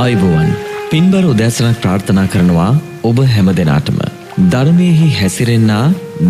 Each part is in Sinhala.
අයිබෝවන් පින්බර උදැසනක් ප්‍රාර්ථනා කරනවා ඔබ හැම දෙනාටම. ධර්මයෙහි හැසිරෙන්නා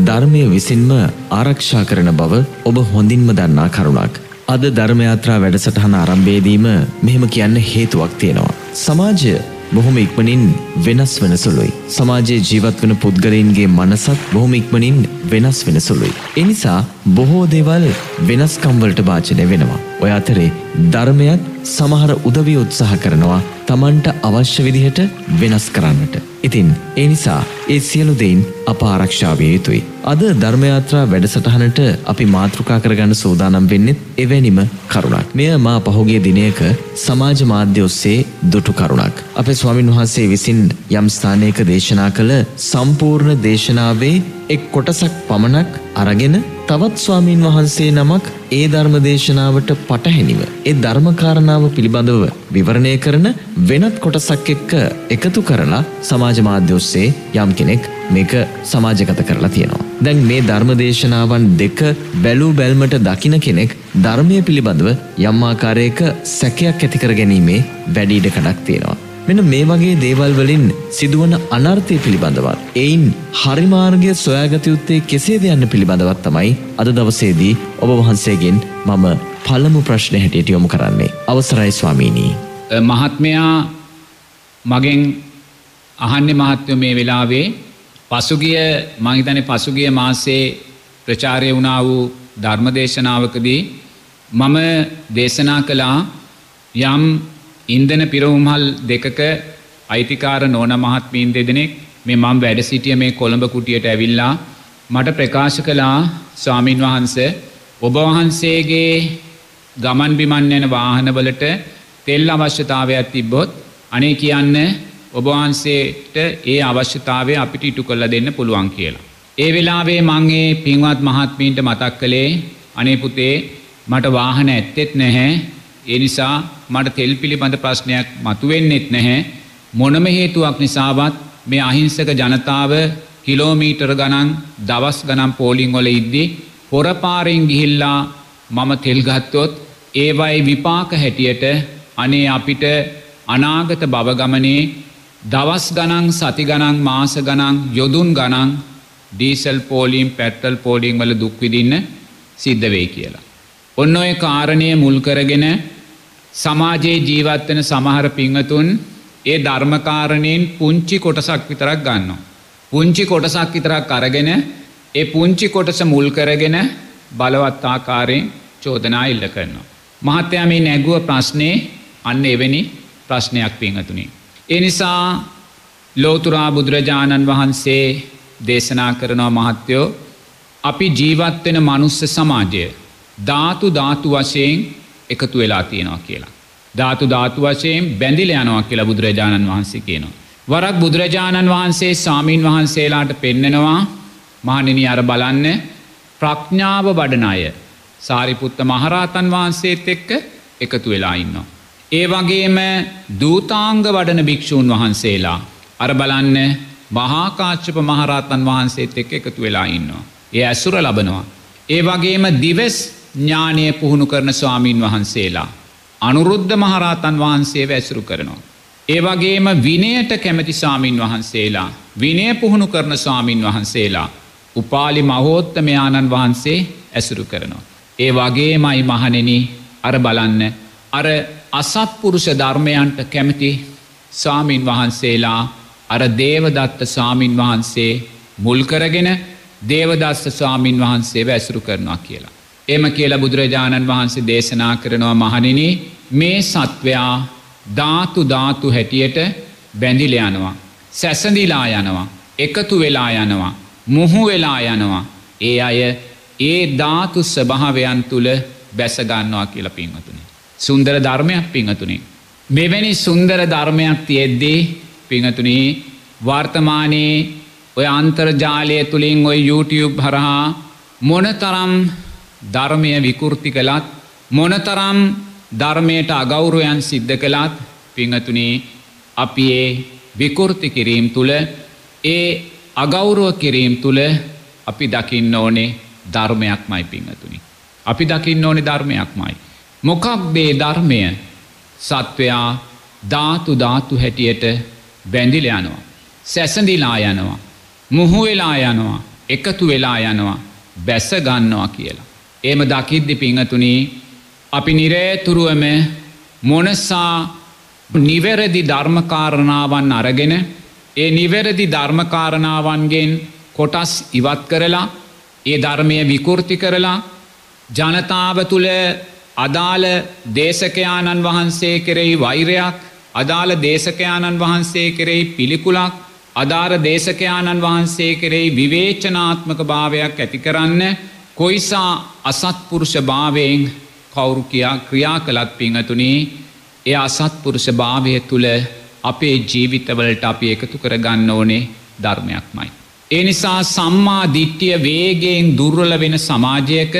ධර්මය විසින්ම ආරක්ෂා කරන බව ඔබ හොඳින්ම දන්නා කරුණක්. අද ධර්මයාත්‍රා වැඩසටහන ආරම්භයේදීම මෙහෙම කියන්න හේතුවක් තියෙනවා. සමාජය බොහොම ඉක්මනින් වෙනස් වෙන සුළුයි. සමාජයේ ජීවත් වෙන පුද්ගලයන්ගේ මනසත් බොහොම ඉක්මනින් වෙනස් වෙන සුළුයි. එනිසා බොහෝ දේවල් වෙනස්කම් වලට භාජනය වෙනවා. ඔය අතරේ ධර්මයත් සමහර උදවිය උත්සාහ කරනවා තමන්ට අවශ්‍ය විදිහට වෙනස් කරන්නට. ඉතින් ඒ නිසා ඒ සියලු දෙයින් අප ආරක්ෂාවිය යුතුයි. අද ධර්මයාත්‍රා වැඩසටහනට අපි මාතෘකා කරගන්න සූදානම් වෙන්නෙත් එවැනිම කරුණක්. මෙය මා පහුගිය දිනයක සමාජ මාධ්‍ය ඔස්සේ දුටු කරුණක්. අපේ ස්වාමින් වහන්සේ විසින් යම් ස්ථානයක දේශනා කළ සම්පූර්ණ දේශනාවේ එක් කොටසක් පමණක් අරගෙන තවත් ස්වාමීන් වහන්සේ නමක් ඒ ධර්ම දේශනාවට පටහැනිව ඒ ධර්මකාරණාව පිළිබඳව විවරණය කරන වෙනත් කොටසක් එක්ක එකතු කරලා සමාජ මාධ්‍ය ඔස්සේ යම් කෙනෙක් මේක සමාජගත කරලා තියෙනවා. දැන් මේ ධර්ම දේශනාවන් දෙක බැලූ බැල්මට දකින කෙනෙක් ධර්මය පිළිබඳව යම් ආකාරයක සැකයක් ඇති කර ගැනීමේ වැඩි ඉඩකඩක් තියෙනවා. මෙන්න මේ වගේ දේවල් වලින් සිදුවන අනර්ථය පිළිබඳවත් එයින් හරිමාර්ගය සොයාගත යුත්තේ කෙසේද යන්න පිළිබඳවත් තමයි අද දවසේදී ඔබ වහන්සේගෙන් මම පළමු ප්‍රශ්නය හැටියට යොමු කරන්නේ. අවසරයි ස්වාමීනී. මහත්මයා මගෙන් අහන්නේ මහත්වය මේ වෙලාවේ. පසුගිය මහිතන පසුගිය මාසේ ප්‍රචාරය වුණා වූ ධර්මදේශනාවකදී මම දේශනා කළා යම් ඉන්දන පිරවුම්හල් දෙකක අයිතිකාර නෝන මහත්මීන් දෙදෙනෙක් මේ මං වැඩ සිටිය මේ කොළඹ කුටියට ඇවිල්ලා මට ප්‍රකාශ කළා ස්වාමීන් වහන්ස ඔබවහන්සේගේ ගමන් බිමන් යන වාහනවලට තෙල් අවශ්‍යතාවයක් තිබ්බොත් අනේ කියන්න ඔබවහන්සේට ඒ අවශ්‍යතාවය අපිට ඉටු කොල්ල දෙන්න පුළුවන් කියලා. ඒ වෙලාවේ මංගේ පින්වත් මහත්මීන්ට මතක් කළේ අනේපුතේ මට වාහන ඇත්තෙත් නැහැ ඒ නිසා මට තෙල් පිළිබඳ ප්‍රශ්නයක් මතුවෙන්නෙත් නැහැ මොනම හේතුවක් නිසාවත් මේ අහිංසක ජනතාව කිලෝමීටර් ගණන් දවස් ගනම් පෝලිංගොල ඉද්දි පොරපාරෙන් ගිහිල්ලා මම තෙල්ගත්තොත් ඒවයි විපාක හැටියට අනේ අපිට අනාගත බවගමනේ දවස් ගනන් සති ගනන් මාස ගනන් යොදුන් ගනන් ඩීසල් පෝලිම් පැට්ටල් පෝලිං වල දුක්විදින්න සිද්ධ වේ කියලා. ඔන්න ඔය කාරණය මුල් කරගෙන සමාජයේ ජීවත්වන සමහර පිංහතුන් ඒ ධර්මකාරණයෙන් පුංචි කොටසක් විතරක් ගන්නවා. පුංචි කොටසක් විතරක් අරගෙන ඒ පුංචි කොටස මුල් කරගෙන බලවත් ආකාරයෙන් චෝදනා ඉල්ල කරනවා. මහත්තයා මේ නැගුව ප්‍රශ්නය අන්න එවැනි ප්‍රශ්නයක් පිංහතුනි. ඒ නිසා ලෝතුරා බුදුරජාණන් වහන්සේ දේශනා කරනවා මහත්තයෝ අපි ජීවත්වෙන මනුස්ස සමාජය ධාතු ධාතු වශයෙන් එකතු වෙලා තියෙනවා කියලා. ධාතු ධාතු වශයෙන් බැඳිල යනවා කියලා බුදුරජාණන් වහන්සේ කියනවා. වරක් බුදුරජාණන් වහන්සේ සාමීන් වහන්සේලාට පෙන්නෙනවා මහනිනි අර බලන්න ප්‍රඥාව වඩන අය සාරිපුත්ත මහරහතන් වහන්සේත් එක්ක එකතු වෙලා ඉන්නවා. ඒ වගේම දූතාංග වඩන භික්‍ෂූන් වහන්සේලා අර බලන්න මහාකාච්චප මහරහතන් වහන්සේත් එක්ක එකතු වෙලා ඉන්නවා. ඒ ඇසුර ලබනවා. ඒ වගේම දිවෙස් ඥානය පුහුණු කරන ස්වාමීන් වහන්සේලා. අනුරුද්ධ මහරහතන් වහන්සේ වැසුරු කරනවා. ඒ වගේම විනයට කැමති සාමීන් වහන්සේලා. විනය පුහුණු කරන ස්වාමීන් වහන්සේලා. උපාලි මහෝත්තමයාණන් වහන්සේ ඇසුරු කරනවා. ඒ වගේමයි මහනෙන අර බලන්න අර අසත්පුරුෂ ධර්මයන්ට කැමති සාමීන් වහන්සේලා අර දේවදත්ත සාමීන් වහන්සේ මුල්කරගෙන දේවදස්ස ස්වාමීන් වහන්සේ ඇසුරු කරනවා කියලා. එම කියලා බුදුරජාණන් වහන්සේ දේශනා කරනවා මහනින මේ සත්වයා ධාතු ධාතු හැටියට බැඳිල යනවා. සැසඳිලා යනවා. එකතු වෙලා යනවා. මුහු වෙලා යනවා. ඒ අය ඒ ධාතු ස්වභාවයන් තුළ බැසගන්නවා කියල පින්වතුනි. සුන්දර ධර්මයක් පිංහතුනි. මෙවැනි සුන්දර ධර්මයක් තියෙද්දී පිංහතුනී වර්තමානයේ ඔය අන්තර්ජාලය තුළින් ඔය YouTube හරහා මොන තරම් ධර්මය විකෘති කළත් මොනතරම් ධර්මයට අගෞරුවයන් සිද්ධ කළත් පිංහතුනේ අපි ඒ විකෘති කිරීම් තුළ ඒ අගෞරුව කිරීම් තුළ අපි දකින්න ඕනේ ධර්මයක් මයි පිංහතුනි. අපි දකින්න ඕනෙ ධර්මයක් මයි. මොකක් දේ ධර්මය සත්වයා ධාතු ධාතු හැටියට බැඳිල යනවා. සැසඳිලා යනවා. මුහු වෙලා යනවා. එකතු වෙලා යනවා. බැස ගන්නවා කියලා. ඒම දකිද්දි පිංහතුනී අපි නිරේතුරුවම මොනසා නිවැරදි ධර්මකාරණාවන් අරගෙන ඒ නිවැරදි ධර්මකාරණාවන්ගෙන් කොටස් ඉවත් කරලා ඒ ධර්මය විකෘති කරලා ජනතාව තුළ අදාළ දේශකයාණන් වහන්සේ කෙරෙහි වෛරයක් අදාළ දේශකයාණන් වහන්සේ කෙරෙහි පිළිකුලක් අධාර දේශකයාණන් වහන්සේ කෙරෙහි විවේචනාත්මක භාවයක් ඇති කරන්න කොයිසා අසත්පුරුෂ භාවයෙන් කවුරු කියා ක්‍රියා කළත් පිංහතුනේ එය අසත්පුරුෂ භාවය තුළ අපේ ජීවිතවලට අපි එකතු කරගන්න ඕනේ ධර්මයක්මයි. ඒ නිසා සම්මා දිට්ටිය වේගෙන් දුර්වල වෙන සමාජයක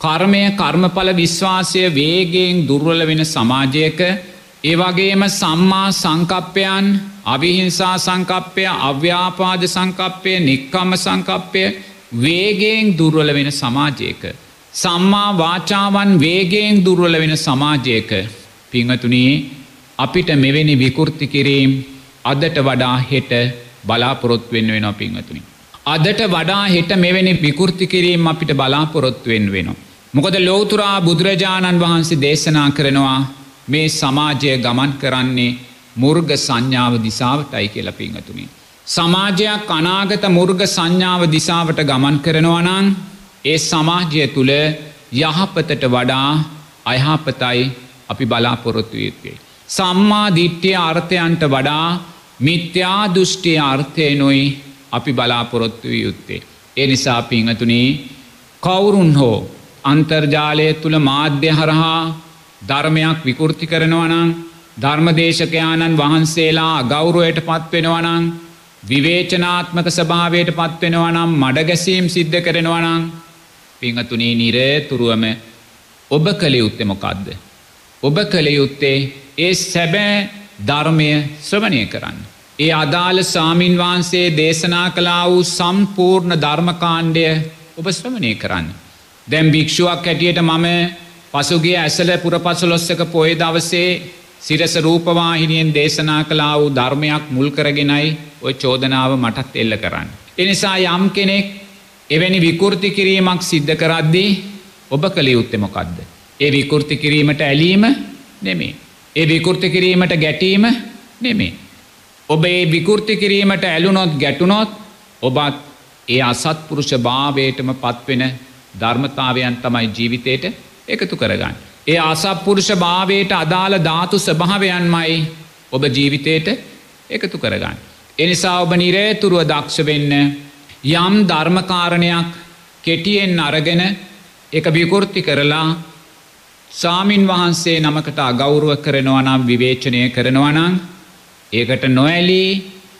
කර්මය කර්මඵල විශ්වාසය වේගෙන් දුර්වල වෙන සමාජයක ඒවගේම සම්මා සංකප්පයන් අවිහිංසා සංකප්පය අව්‍යාපාද සංකප්පය නික්කම්ම සංකප්පය වේගෙන් දුර්වල වෙන සමාජයක. සම්මා වාචාවන් වේගෙන් දුර්වල වෙන සමාජයක පිංහතුනී අපිට මෙවැනි විකෘති කිරීම් අදට වඩා හෙට බලාපොරොත් වෙන්න වෙන පිංහතුනි. අදට වඩා හෙට මෙවැනි විකෘති කිරීම් අපිට බලාපොරොත්තුවෙන් වෙනවා. මොකද ලෝතුරා බුදුරජාණන් වහන්සේ දේශනා කරනවා මේ සමාජය ගමන් කරන්නේ මුර්ග සංඥාව දිසාවටයි කියල පිංහතුනි. සමාජයක් අනාගත මුර්ග සංඥාව දිසාවට ගමන් කරනවනං ඒ සමාජය තුළ යහපතට වඩා අයහපතයි අපි බලාපොරොත්තු යුත්තේ. සම්මා දිට්්‍යය අර්ථයන්ට වඩා මිත්‍යා දෘෂ්ටිය අර්ථයනොයි අපි බලාපොරොත්තු යුත්තේ. ඒ නිසා පිංහතුනී කවුරුන් හෝ අන්තර්ජාලය තුළ මාධ්‍ය හරහා ධර්මයක් විකෘති කරනවනං ධර්මදේශකයාණන් වහන්සේලා ගෞරුවයට පත්වෙනවනං විවේචනාත්මක ස්භාවයට පත්වෙනවනම් මඩගැසීම් සිද්ධ කරනවනං පිංහතුනී නිරේතුරුවම ඔබ කළ යුත්තෙ මොකක්ද. ඔබ කළ යුත්තේ ඒ සැබෑ ධර්මය ශ්‍රවණය කරන්න. ඒ අදාළ සාමීන් වහන්සේ දේශනා කලා වූ සම්පූර්ණ ධර්මකාණ්ඩය ඔබ ශ්‍රමණය කරන්න. දැම් භික්ෂුවක් හැටියට මම පසුගේ ඇසල පුරපසුලොස්සක පොය දවසේ සිරස රූපවාහිනියෙන් දේශනා කලා වූ ධර්මයක් මුල් කරගෙනයි ඔය චෝදනාව මටත් එල්ල කරන්න. එනිසා යම් කෙනෙක් එවැනි විකෘති කිරීමක් සිද්ධ කරද්දී ඔබ කළ යුත්තෙමොකක්ද. ඒ විකෘති කිරීමට ඇලීම නෙමේ. ඒ විකෘති කිරීමට ගැටීම නෙමේ. ඔබ ඒ විකෘති කිරීමට ඇලුනොත් ගැටුනොත් ඔබත් ඒ අසත්පුරුෂ භාවයටම පත්වෙන ධර්මතාවයන් තමයි ජීවිතයට එකතු කරගන්න. ඒ අසප්පුරුෂ භාවයට අදාළ ධාතු ස්භාවයන්මයි ඔබ ජීවිතයට එකතු කරගන්න. එනිසා ඔබ නිරේතුරුව දක්ෂ වෙන්න යම් ධර්මකාරණයක් කෙටියෙන් අරගෙන එක විකෘති කරලා සාමීන් වහන්සේ නමකට අගෞරුව කරනවනම් විවේචනය කරනවනං ඒකට නොඇලී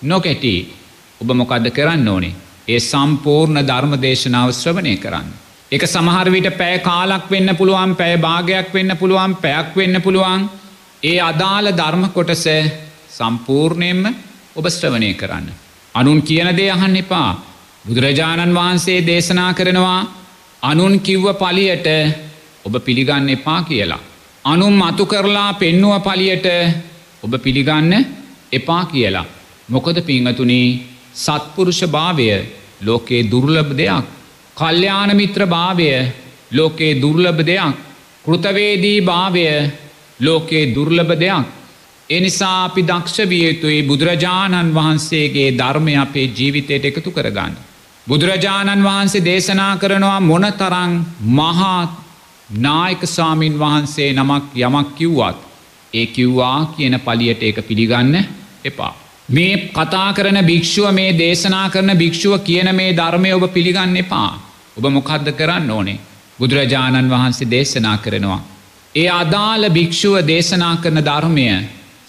නොකැටි ඔබ මොකද කරන්න ඕනේ ඒ සම්පූර්ණ ධර්ම දේශනාව ශ්‍රවණය කරන්න. එක සමහර විට පැය කාලක් වෙන්න පුළුවන් පැය භාගයක් වෙන්න පුළුවන් පැයක් වෙන්න පුළුවන් ඒ අදාළ ධර්ම කොටස සම්පූර්ණයෙන්ම ඔබ ශ්‍රවණය කරන්න. අනුන් කියන දේ අහන්න එපා බුදුරජාණන් වහන්සේ දේශනා කරනවා අනුන් කිව්ව පලියට ඔබ පිළිගන්න එපා කියලා. අනුම් මතු කරලා පෙන්නුව පලියට ඔබ පිළිගන්න එපා කියලා. මොකද පිංහතුනී සත්පුරුෂ භාවය ලෝකයේ දුර්ලභ දෙයක්. කල්්‍යාන මිත්‍ර භාවය ලෝකයේ දුර්ලභ දෙයක්. කෘතවේදී භාවය ලෝකයේ දුර්ලභ දෙයක්. එනිසා අපි දක්ෂ විය යුතුයි බුදුරජාණන් වහන්සේගේ ධර්මය අපේ ජීවිතයට එකතු කරගන්න. බුදුරජාණන් වහන්සේ දේශනා කරනවා මොන තරං මහාත් නායක සාමීන් වහන්සේ නමක් යමක් කිව්වත් ඒ කිව්වා කියන පලියට ඒක පිළිගන්න එපා. මේ කතා කරන භික්‍ෂුව මේ දේශනා කරන භික්‍ෂුව කියන මේ ධර්මය ඔබ පිළිගන්න එපා. ඔබ මොකක්ද කරන්න ඕනේ. බුදුරජාණන් වහන්සේ දේශනා කරනවා. ඒ අදාළ භික්‍ෂුව දේශනා කරන ධර්මය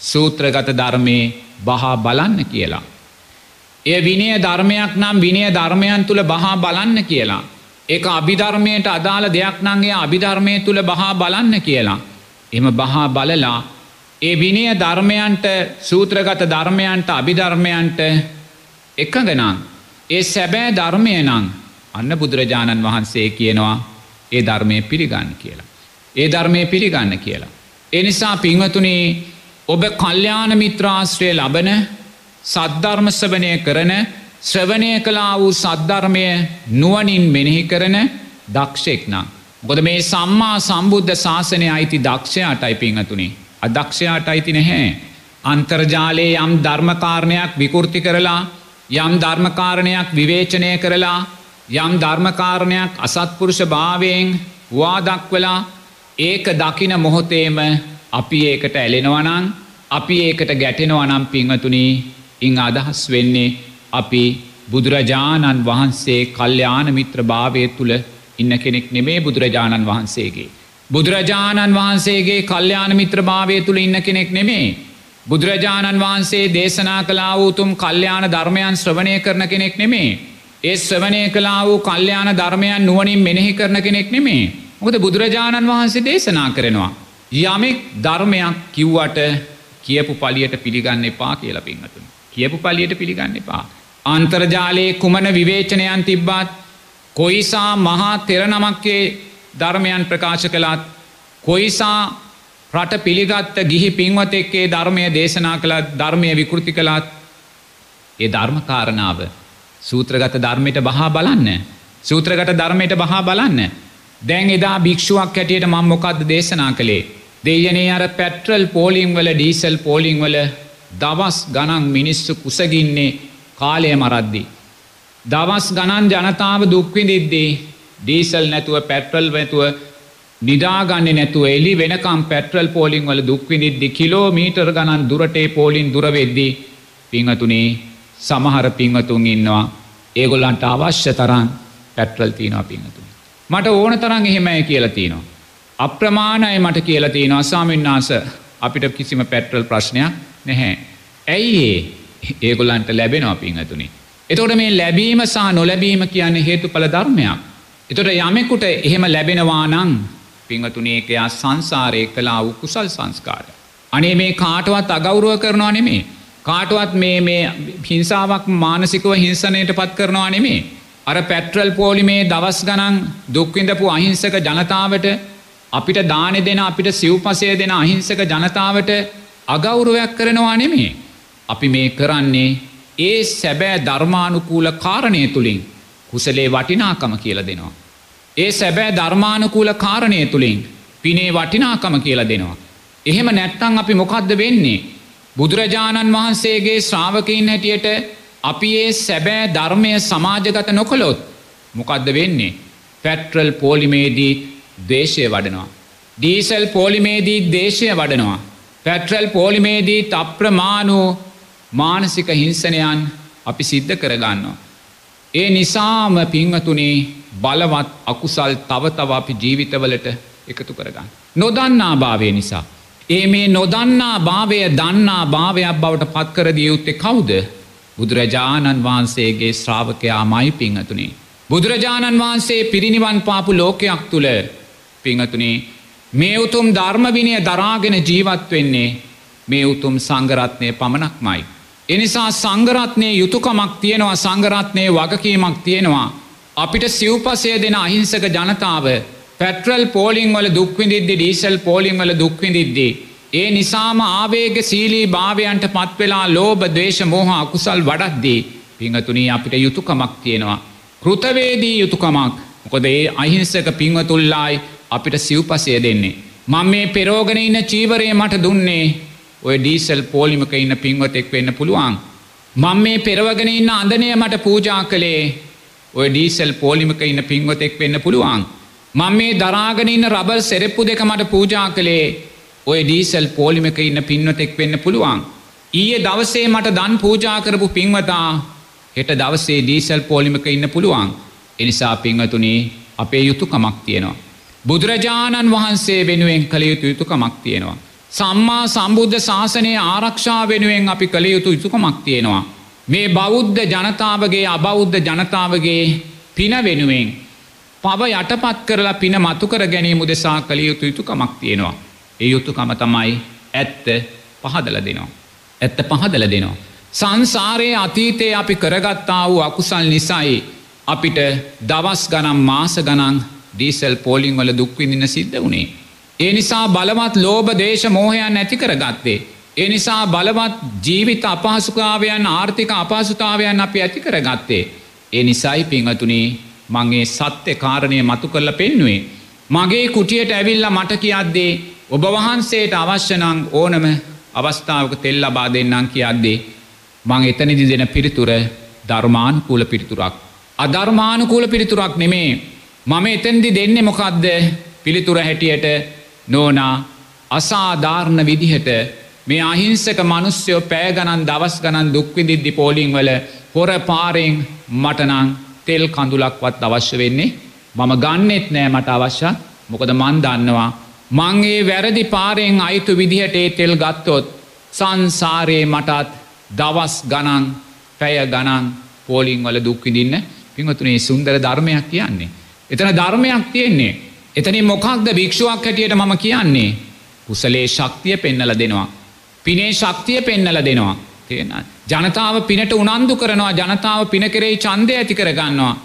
සූත්‍රගත ධර්මයේ බහා බලන්න කියලා. එය විනය ධර්මයක් නම් විනය ධර්මයන් තුළ බහා බලන්න කියලා. ඒක අභිධර්මයට අදාළ දෙයක් නංගේ අභිධර්මය තුළ බහා බලන්න කියලා. එම බහා බලලා ඒ විනය ධර්මයන්ට සූත්‍රගත ධර්මයන්ට අභිධර්මයන්ට එකගනං ඒ සැබෑ ධර්මය නං අන්න බුදුරජාණන් වහන්සේ කියනවා ඒ ධර්මය පිළිගන්න කියලා. ඒ ධර්මය පිළිගන්න කියලා. එනිසා පිංවතුනේ ඔබ කල්්‍යාන මිත්‍රාශ්‍රය ලබන සද්ධර්මස්වනය කරන ශ්‍රවණය කලා වූ සද්ධර්මය නුවනින් මෙනෙහි කරන දක්ෂෙක්නම්. ගොද මේ සම්මා සම්බුද්ධ ශාසනය අයිති දක්ෂයාට අයිපිංහතුනි. අදක්ෂයාට අයිති නැහැ. අන්තර්ජාලයේ යම් ධර්මකාරණයක් විකෘති කරලා යම් ධර්මකාරණයක් විවේචනය කරලා යම් ධර්මකාරණයක් අසත්පුරුෂ භාවයෙන් වාදක්වලා ඒක දකින මොහොතේම අපි ඒකට ඇලෙනවනං අපි ඒකට ගැටෙනවනම් පිංහතුනී ඉං අදහස් වෙන්නේ අපි බුදුරජාණන් වහන්සේ කල්්‍යාන මිත්‍ර භාවය තුළ ඉන්න කෙනෙක් නෙමේ බුදුරජාණන් වහන්සේගේ. බුදුරජාණන් වහන්සේගේ කල්්‍යාන මිත්‍ර භාවය තුළ ඉන්න කෙනෙක් නෙමේ. බුදුරජාණන් වහන්සේ දේශනා කලා වූතුම් කල්්‍යාන ධර්මයන් ශ්‍රවණය කරන කෙනෙක් නෙමේ. ඒ ශ්‍රවණය කලා වූ කල්්‍යාන ධර්මයන් නුවනින් මෙනෙහි කරන කෙනෙක් නෙමේ. මොකද බුදුරජාණන් වහන්සේ දේශනා කරනවා. යමෙක් ධර්මයක් කිව්වට කියපු පලියට පිළිගන්න එපා කියලා පින්හතුන්. කියපු පලියට පිළිගන්න එපා. අන්තර්ජාලයේ කුමන විවේචනයන් තිබ්බත් කොයිසා මහා තෙරනමක්කේ ධර්මයන් ප්‍රකාශ කළත් කොයිසා රට පිළිගත්ත ගිහි පින්වතෙක්කේ ධර්මය දේශනා කළත් ධර්මය විකෘති කළත් ඒ ධර්මකාරණාව සූත්‍රගත ධර්මයට බහා බලන්න. සූත්‍රගත ධර්මයට බහා බලන්න. දැන් එදා භික්ෂුවක් හැටියට මං මොකක්ද දේශනා කළේ. දෙයනේ අර පැට්‍රල් පෝලිං වල ඩීසල් පෝලිං වල දවස් ගණන් මිනිස්සු කුසගින්නේ කාලය මරද්දී. දවස් ගණන් ජනතාව දුක්විදිද්දී ඩීසල් නැතුව පැට්‍රල් වැතුව නිදාගන්න නැතුව එලි වෙනකම් පැට්‍රල් පෝලිං වල දුක්විනිද්දි කිලෝ මීටර් ගණන් දුරටේ පෝලින් දුරවෙද්දී පිංහතුනේ සමහර පිංහතුන් ඉන්නවා ඒගොල්ලන්ට අවශ්‍ය තරන් පැට්‍රල් තියනවා පිංහතුන්. මට ඕන තරන් එහෙමයි කියලා තියනවා. අප්‍රමාණය මට කියලා තියෙනවා ස්වාමින්නාස අපිට කිසිම පැට්‍රල් ප්‍රශ්නයක් නැහැ. ඇයි ඒ ඒගොල්ලන්ට ලැබෙනවා පින් ඇතුනි. එතොට මේ ලැබීම සහ නොලැබීම කියන්නේ හේතු පල ධර්මයක්. එතොට යමෙකුට එහෙම ලැබෙනවා නං පිංහතුනේකයා සංසාරය කලා වූ කුසල් සංස්කාරය. අනේ මේ කාටවත් අගෞරුව කරනවා නෙමේ. කාටවත් මේ මේ හිංසාවක් මානසිකව හිංසනයට පත් කරනවා නෙමේ. අර පැට්‍රල් පෝලිමේ දවස් ගනන් දුක්විඳපු අහිංසක ජනතාවට අපිට දානෙ දෙන අපිට සිව්පසය දෙන අහිංසක ජනතාවට අගෞරුවයක් කරනවා නෙමේ. අපි මේ කරන්නේ ඒ සැබෑ ධර්මානුකූල කාරණය තුළින් කුසලේ වටිනාකම කියල දෙනවා. ඒ සැබෑ ධර්මානුකූල කාරණය තුළින් පිනේ වටිනාකම කියල දෙනවා. එහෙම නැත්තං අපි මොකක්ද වෙන්නේ. බුදුරජාණන් වහන්සේගේ ශ්‍රාවකයින් හැටියට අපි ඒ සැබෑ ධර්මය සමාජගත නොකොළොත් මොකක්ද වෙන්නේ. පැට්‍රල් පෝලිමේදීත් දේශය වඩනවා. ඩීසල් පෝලිමේදී දේශය වඩනවා. පැට්‍රල් පෝලිමේදී තප්‍රමාණූ මානසික හිංසනයන් අපි සිද්ධ කරගන්නවා. ඒ නිසාම පිංහතුනේ බලවත් අකුසල් තවතව අපි ජීවිතවලට එකතු කරගන්න. නොදන්නා භාවය නිසා. ඒ මේ නොදන්නා භාවය දන්නා භාවයක් බවට පත්කරදිය යුත්තේ කවුද බුදුරජාණන් වහන්සේගේ ශ්‍රාවකයා මයි පිංහතුනේ. බුදුරජාණන් වහන්සේ පිරිනිවන් පාපු ලෝකයක් තුළ පිංහතුනේ මේ උතුම් ධර්මවිනය දරාගෙන ජීවත් වෙන්නේ මේ උතුම් සංගරත්නය පමණක්මයි. එනිසා සංගරත්නය යුතුකමක් තියෙනවා සංගරත්නය වගකීමක් තියෙනවා. අපිට සිව්පසය දෙන අහිංසක ජනතාව පැට්‍රල් පෝලිං වල දුක්විදිද්දි ඩීසල් පෝලිං වල දුක්විදිද්දී. ඒ නිසාම ආවේග සීලී භාවයන්ට පත්වෙලා ලෝබ දේශ මෝහ අකුසල් වඩක්දී පිංහතුනී අපිට යුතුකමක් තියෙනවා. කෘතවේදී යුතුකමක් මොකොද ඒ අහිංසක පිංවතුල්ලායි අපිට සිව්පසය දෙන්නේ. මං මේ පෙරෝගෙන ඉන්න චීවරය මට දුන්නේ ඔය ඩීසල් පෝලිමක ඉන්න පින්වතෙක් වෙන්න පුළුවන්. මං මේ පෙරවගෙන ඉන්න අඳනය මට පූජා කළේ ඔය ඩීසල් පෝලිමක ඉන්න පින්වතෙක් වෙන්න පුළුවන්. මං මේ දරාගෙන ඉන්න රබල් සෙරෙප්පු දෙක මට පූජා කළේ ඔය ඩීසල් පෝලිමක ඉන්න පින්වතෙක් වෙන්න පුළුවන්. ඊයේ දවසේ මට දන් පූජා කරපු පින්වතා හෙට දවසේ ඩීසල් පෝලිමක ඉන්න පුළුවන්. එනිසා පින්වතුනේ අපේ යුතුකමක් තියෙනවා. බුදුරජාණන් වහන්සේ වෙනුවෙන් කළ යුතු යුතුකමක් තියෙනවා. සම්මා සම්බුද්ධ ශාසනය ආරක්ෂා වෙනුවෙන් අපි කළ යුතු යුතුකමක් තියෙනවා. මේ බෞද්ධ ජනතාවගේ අබෞද්ධ ජනතාවගේ පින වෙනුවෙන් පව යටපත් කරලා පින මතුකර ගැනීම දෙසා කළ යුතු යුතුකමක් තියෙනවා. ඒ යුතුකම තමයි ඇත්ත පහදල දෙනවා. ඇත්ත පහදල දෙනවා. සංසාරයේ අතීතයේ අපි කරගත්තා වූ අකුසල් නිසයි අපිට දවස් ගනම් මාස ගනන් ඩීසල් පෝලිං වල දුක්විඳන්න සිද්ධ වුණේ. ඒ නිසා බලවත් ලෝබ දේශ මෝහයන් ඇති කර ගත්තේ. ඒ නිසා බලවත් ජීවිත අපහසුකාවයන් ආර්ථික අපහසුතාවයන් අපි ඇති කර ගත්තේ. ඒ නිසයි පිංහතුනී මගේ සත්‍ය කාරණය මතු කරල පෙන්නුවේ. මගේ කුටියට ඇවිල්ල මට කියද්දේ ඔබ වහන්සේට අවශ්‍යනං ඕනම අවස්ථාවක තෙල් ලබා දෙන්නම් කියද්දේ. මං එතනිදි දෙන පිරිතුර ධර්මානුකූල පිරිතුරක්. අධර්මානුකූල පිරිතුරක් නෙමේ මම එතැන්දි දෙන්න මොකක්ද පිළිතුර හැටියට නෝනා අසාධාරණ විදිහට මේ අහිංසක මනුස්්‍යයෝ පෑ ගණන් දවස් ගණන් දුක්විදිද්දි පෝලිං වල හොර පාරෙන් මටනං තෙල් කඳුලක්වත් අවශ්‍ය වෙන්නේ මම ගන්නෙත් නෑ මට අවශ්‍ය මොකද මන් දන්නවා මංගේ වැරදි පාරෙන් අයිතු විදිහට ඒ තෙල් ගත්තොත් සංසාරයේ මටත් දවස් ගණන් පැය ගණන් පෝලිං වල දුක්විදින්න පිංහතුනේ සුන්දර ධර්මයක් කියන්නේ. එතන ධර්මයක් තියෙන්නේ. එතනින් මොකක්ද භික්ෂුවක් හැටියට මම කියන්නේ. කුසලේ ශක්තිය පෙන්නල දෙනවා. පිනේ ශක්තිය පෙන්නල දෙනවා. තියෙන. ජනතාව පිනට උනන්දු කරනවා ජනතාව පින කෙරෙහි චන්දය ඇති කරගන්නවා.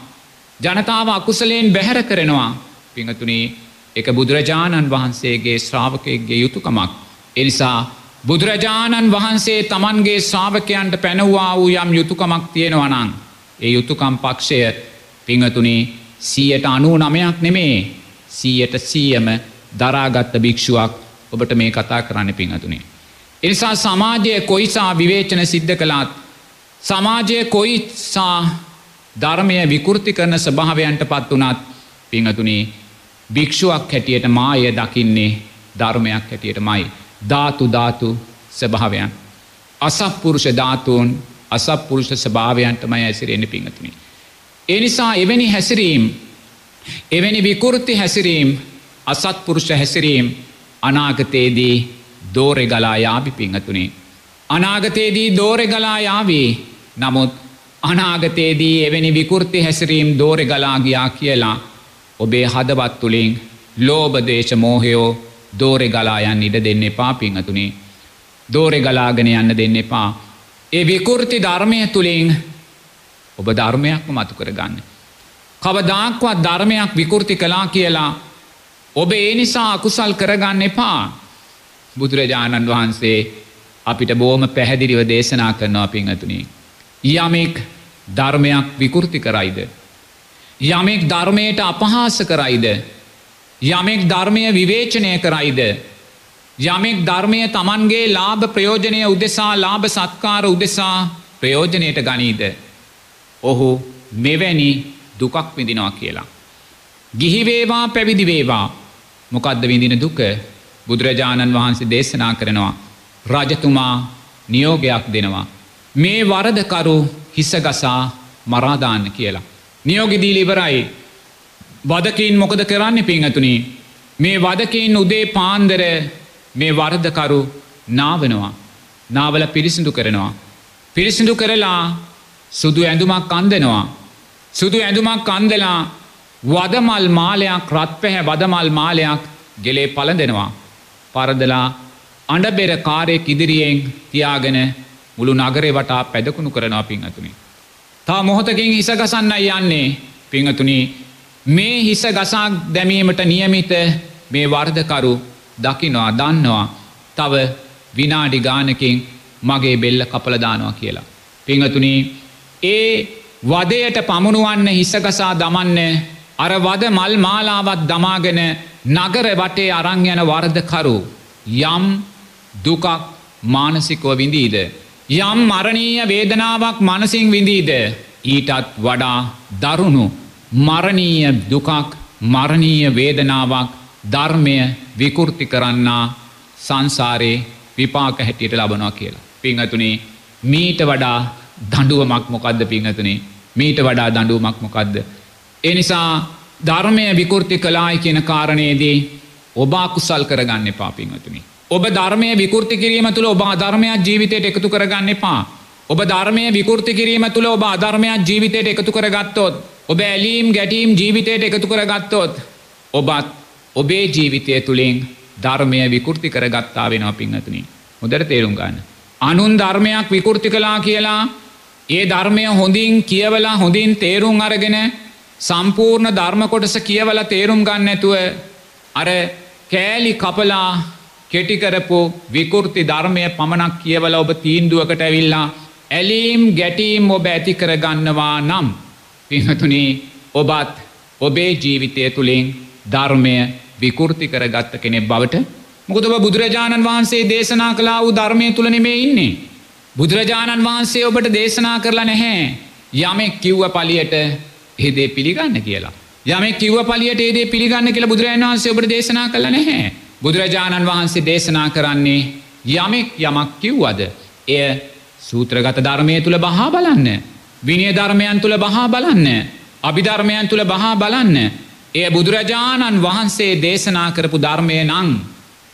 ජනතාව අකුසලයෙන් බැහැර කරනවා. පිංහතුනේ එක බුදුරජාණන් වහන්සේගේ ශ්‍රාවකයගේ යුතුකමක්. එනිසා බුදුරජාණන් වහන්සේ තමන්ගේ ශ්‍රාවකයන්ට පැනවවා වූ යම් යුතුකමක් තියෙනවනං. ඒ යුතුකම් පක්ෂය පිංහතුනේ සීයට අනූ නමයක් නෙමේ සීයට සීයම දරාගත්ත භික්ෂුවක් ඔබට මේ කතා කරන්න පිංහතුනේ. එනිසා සමාජය කොයිසා විවේචන සිද්ධ කළාත් සමාජය කොයිසා ධර්මය විකෘති කරන ස්භාවයන්ට පත් වනත් පිංහතුනේ භික්ෂුවක් හැටියට මාය දකින්නේ ධර්මයක් හැටියට මයි ධාතු ධාතු ස්භාවයන් අසප්පුරුෂ ධාතුූන් අසප්පුරුෂ ස්භාවයන්ටමයි ඇසිරෙන්න්න පිංහතුනි. එනිසා එවැනි හැසිරීම් එවැනි විකෘති හැසිරීම් අසත්පුරුෂ හැසිරීම් අනාගතයේදී දෝරෙ ගලා යාබි පිංහතුනේ. අනාගතයේදී දෝරෙ ගලා යාවී නමුත් අනාගතයේදී එවැනි විකෘති හැසිරීම් දෝරෙ ගලාගයා කියලා ඔබේ හදවත් තුළින් ලෝබදේශ මෝහයෝ දෝරෙ ගලායන් ඉඩ දෙන්න එපා පිංහතුනේ. දෝරෙ ගලාගෙන යන්න දෙන්න එපා. ඒ විකෘති ධර්මය තුළින් ඔබ ධර්මයක්ම මතු කර ගන්න. කවදාක්වත් ධර්මයක් විකෘති කලා කියලා ඔබ ඒ නිසා අකුසල් කරගන්න එපා බුදුරජාණන් වහන්සේ අපිට බෝම පැහැදිලිව දේශනා කරනවා පිංහතුනි. යමෙක් ධර්මයක් විකෘති කරයිද. යමෙක් ධර්මයට අපහාස කරයිද. යමෙක් ධර්මය විවේචනය කරයිද. යමෙක් ධර්මය තමන්ගේ ලාභ ප්‍රයෝජනය උදෙසා ලාභ සත්කාර උදෙසා ප්‍රයෝජනයට ගනීද. ඔහු මෙවැනි දුකක් විඳිනවා කියලා. ගිහිවේවා පැවිදිවේවා මොකක්ද විඳින දුක බුදුරජාණන් වහන්සේ දේශනා කරනවා. රජතුමා නියෝගයක් දෙනවා. මේ වරදකරු හිසගසා මරාදාන්න කියලා. නියෝගෙදී ලිවරයි වදකින් මොකද කරන්න පිංහතුනි. මේ වදකින් උදේ පාන්දර මේ වරදකරු නාවනවා. නාවල පිරිසිදු කරනවා. පිරිසිදු කරලා සුදු ඇඳුමක් කන්දනවා. සුදු ඇඳුමක් කන්දලා වදමල් මාලයක් රත් පැහැ වදමල් මාලයක් ගෙලේ පල දෙනවා. පරදලා අඩබෙර කාරයෙක් ඉදිරියෙන් තියාගෙන මුළු නගරේ වටා පැදකුණු කරනවා පිංහතුනි. තා මොහොතකින් හිසගසන්න යන්නේ පිංහතුනි මේ හිස ගසාක් දැමීමට නියමිත මේ වර්ධකරු දකිනවා දන්නවා තව විනාඩි ගානකින් මගේ බෙල්ල කපලදානවා කියලා. පිංහතුනි ඒ වදයට පමුණුවන්න හිසගසා දමන්න අර වද මල් මාලාවත් දමාගෙන නගර වටේ අරං යන වර්ධකරු යම් දුකක් මානසිකව විඳීද. යම් මරණීය වේදනාවක් මනසිං විඳීද ඊටත් වඩා දරුණු මරණීය දුකක් මරණීය වේදනාවක් ධර්මය විකෘති කරන්නා සංසාරයේ විපාක හැටියට ලබනවා කියලා. පිංහතුනේ මීට වඩා දඩුවමක් මොකක්ද පිංහතුනේ මීට වඩා දඩුවමක් මොකක්ද. එනිසා ධර්මය විකෘති කලායි කියන කාරණයේදී ඔබා කුසල් කරගන්න එපා පිංහතුනි. ඔබ ධර්මය විකෘති කිරීම තුළ ඔබ ධර්මයක් ජීවිතයට එකතු කරගන්න එපා. ඔබ ධර්මය විකෘති කිරීම තුළ ඔබ අධර්මයක් ජීවිතයට එකතු කරගත්තොත්. ඔබ ඇලීම් ගැටීම් ජීවිතයට එකතු කරගත්තොත්. ඔබත් ඔබේ ජීවිතය තුළින් ධර්මය විකෘති කරගත්තා වෙනවා පිංහතුනි. මුදර තේරුම් ගන්න. අනුන් ධර්මයක් විකෘති කලා කියලා ඒ ධර්මය හොඳින් කියවලා හොඳින් තේරුම් අරගෙන සම්පූර්ණ ධර්ම කොටස කියවල තේරුම් ගන්න ඇතුව අර කෑලි කපලා කෙටිකරපු විකෘති ධර්මය පමණක් කියවල ඔබ තීන්දුවකට ඇවිල්ලා ඇලීම් ගැටීම් ඔබ ඇති කරගන්නවා නම් පිහතුනේ ඔබත් ඔබේ ජීවිතය තුළින් ධර්මය විකෘති කරගත්ත කෙනෙක් බවට මොකද ඔබ බුදුරජාණන් වහන්සේ දේශනා කලා වූ ධර්මය තුළ නෙමේ ඉන්නේ. බුදුරජාණන් වහන්සේ ඔබට දේශනා කරලා නැහැ යමෙක් කිව්ව පලියට ඒදේ පිළිගන්න කියලා. යමෙක් කිව්ව පලියට ඒදේ පිළිගන්න කියලා බුදුරජාණන් වහන්සේ ඔබට දේශනා කළ නැහැ. බුදුරජාණන් වහන්සේ දේශනා කරන්නේ යමෙක් යමක් කිව්වද එය සූත්‍රගත ධර්මය තුළ බහා බලන්න. විනය ධර්මයන් තුළ බහා බලන්න. අභිධර්මයන් තුළ බහා බලන්න. එය බුදුරජාණන් වහන්සේ දේශනා කරපු ධර්මය නං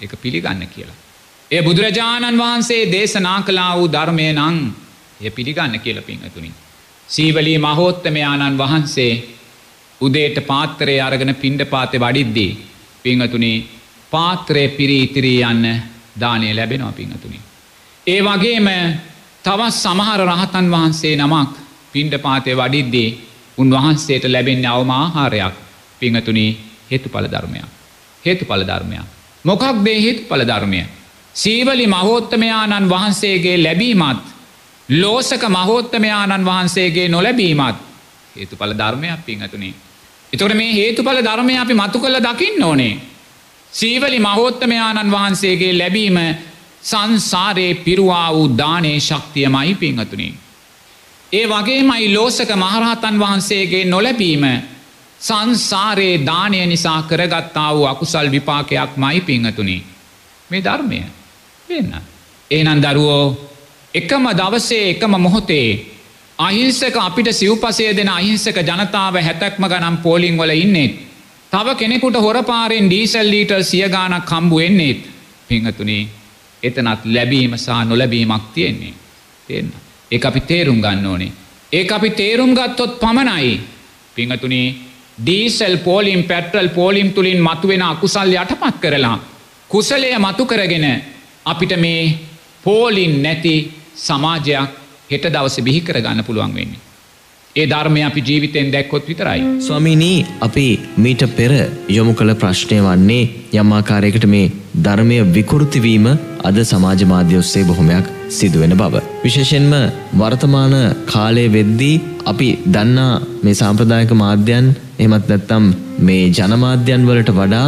එක පිළිගන්න කියලා. ඒ බුදුරජාණන් වහන්සේ දේශනා කලා වූ ධර්මය නං එය පිළිගන්න කියල පිංහතුනින්. සීවලී මහෝත්තමයාණන් වහන්සේ උදේට පාත්තරය අරගෙන පිණ්ඩ පාතය වඩිද්දී පිංහතුනි පාත්‍රය පිරී ඉතිරී යන්න දානය ලැබෙනවා පිංහතුනි. ඒ වගේම තවත් සමහර රහතන් වහන්සේ නමක් පිණ්ඩ පාතය වඩිද්දී උන්වහන්සේට ලැබෙන්නේ අවම ආහාරයක් පිංහතුනි හේතු පල ධර්මයක්. හේතු පල ධර්මයක්. මොකක් දේ හේතු පල ධර්මය. සීවලි මහෝත්තමයාණන් වහන්සේගේ ලැබීමත් ලෝසක මහෝත්තමයාණන් වහන්සේගේ නොලැබීමත් හේතු පල ධර්මයක් පිංහතුනි. එතොට මේ හේතුඵල ධර්මය අපි මතු කළ දකින්න ඕනේ. සීවලි මහෝත්තමයාණන් වහන්සේගේ ලැබීම සංසාරයේ පිරුවා වූ දානේ ශක්තියමයි පිංහතුනි. ඒ වගේ මයි ලෝසක මහරහතන් වහන්සේගේ නොලැබීම සංසාරයේ දානය නිසා කරගත්තා වූ අකුසල් විපාකයක් මයි පිංහතුනි. මේ ධර්මය වෙන්න. ඒනන් දරුවෝ එකම දවසේ එකම මොහොතේ අහිංසක අපිට සිව්පසය දෙන අහිංසක ජනතාව හැතැක්ම ගනම් පෝලිං වල ඉන්නෙත්. තව කෙනෙකුට හොරපාරෙන් ඩීසල් ලීටර් සියගානක් කම්බු එන්නෙත් පිංහතුනේ එතනත් ලැබීම සහ නොලැබීමක් තියෙන්නේ. තියන්න. ඒ අපි තේරුම් ගන්න ඕනේ. ඒ අපි තේරුම් ගත්තොත් පමණයි පිංහතුනේ ඩීසල් පෝලිම් පැට්‍රල් පෝලිම් තුළින් මතුවෙන අකුසල් යටපත් කරලා. කුසලය මතු කරගෙන අපිට මේ පෝලින් නැති සමාජයක් හෙට දවස බිහි කරගන්න පුළුවන් වෙන්නේ. ඒ ධර්මය අපි ජීවිතෙන් දැක්කොත් විතරයි. ස්වමිනී අපි මීට පෙර යොමු කළ ප්‍රශ්නය වන්නේ යම්මාකාරයකට මේ ධර්මය විකෘතිවීම අද සමාජ මාධ්‍ය ඔස්සේ බොහොමයක් සිදුවෙන බව. විශේෂෙන්ම වර්තමාන කාලය වෙද්දී අපි දන්නා මේ සාම්ප්‍රදායක මාධ්‍යයන් එමත් නැත්තම් මේ ජනමාධ්‍යන් වලට වඩා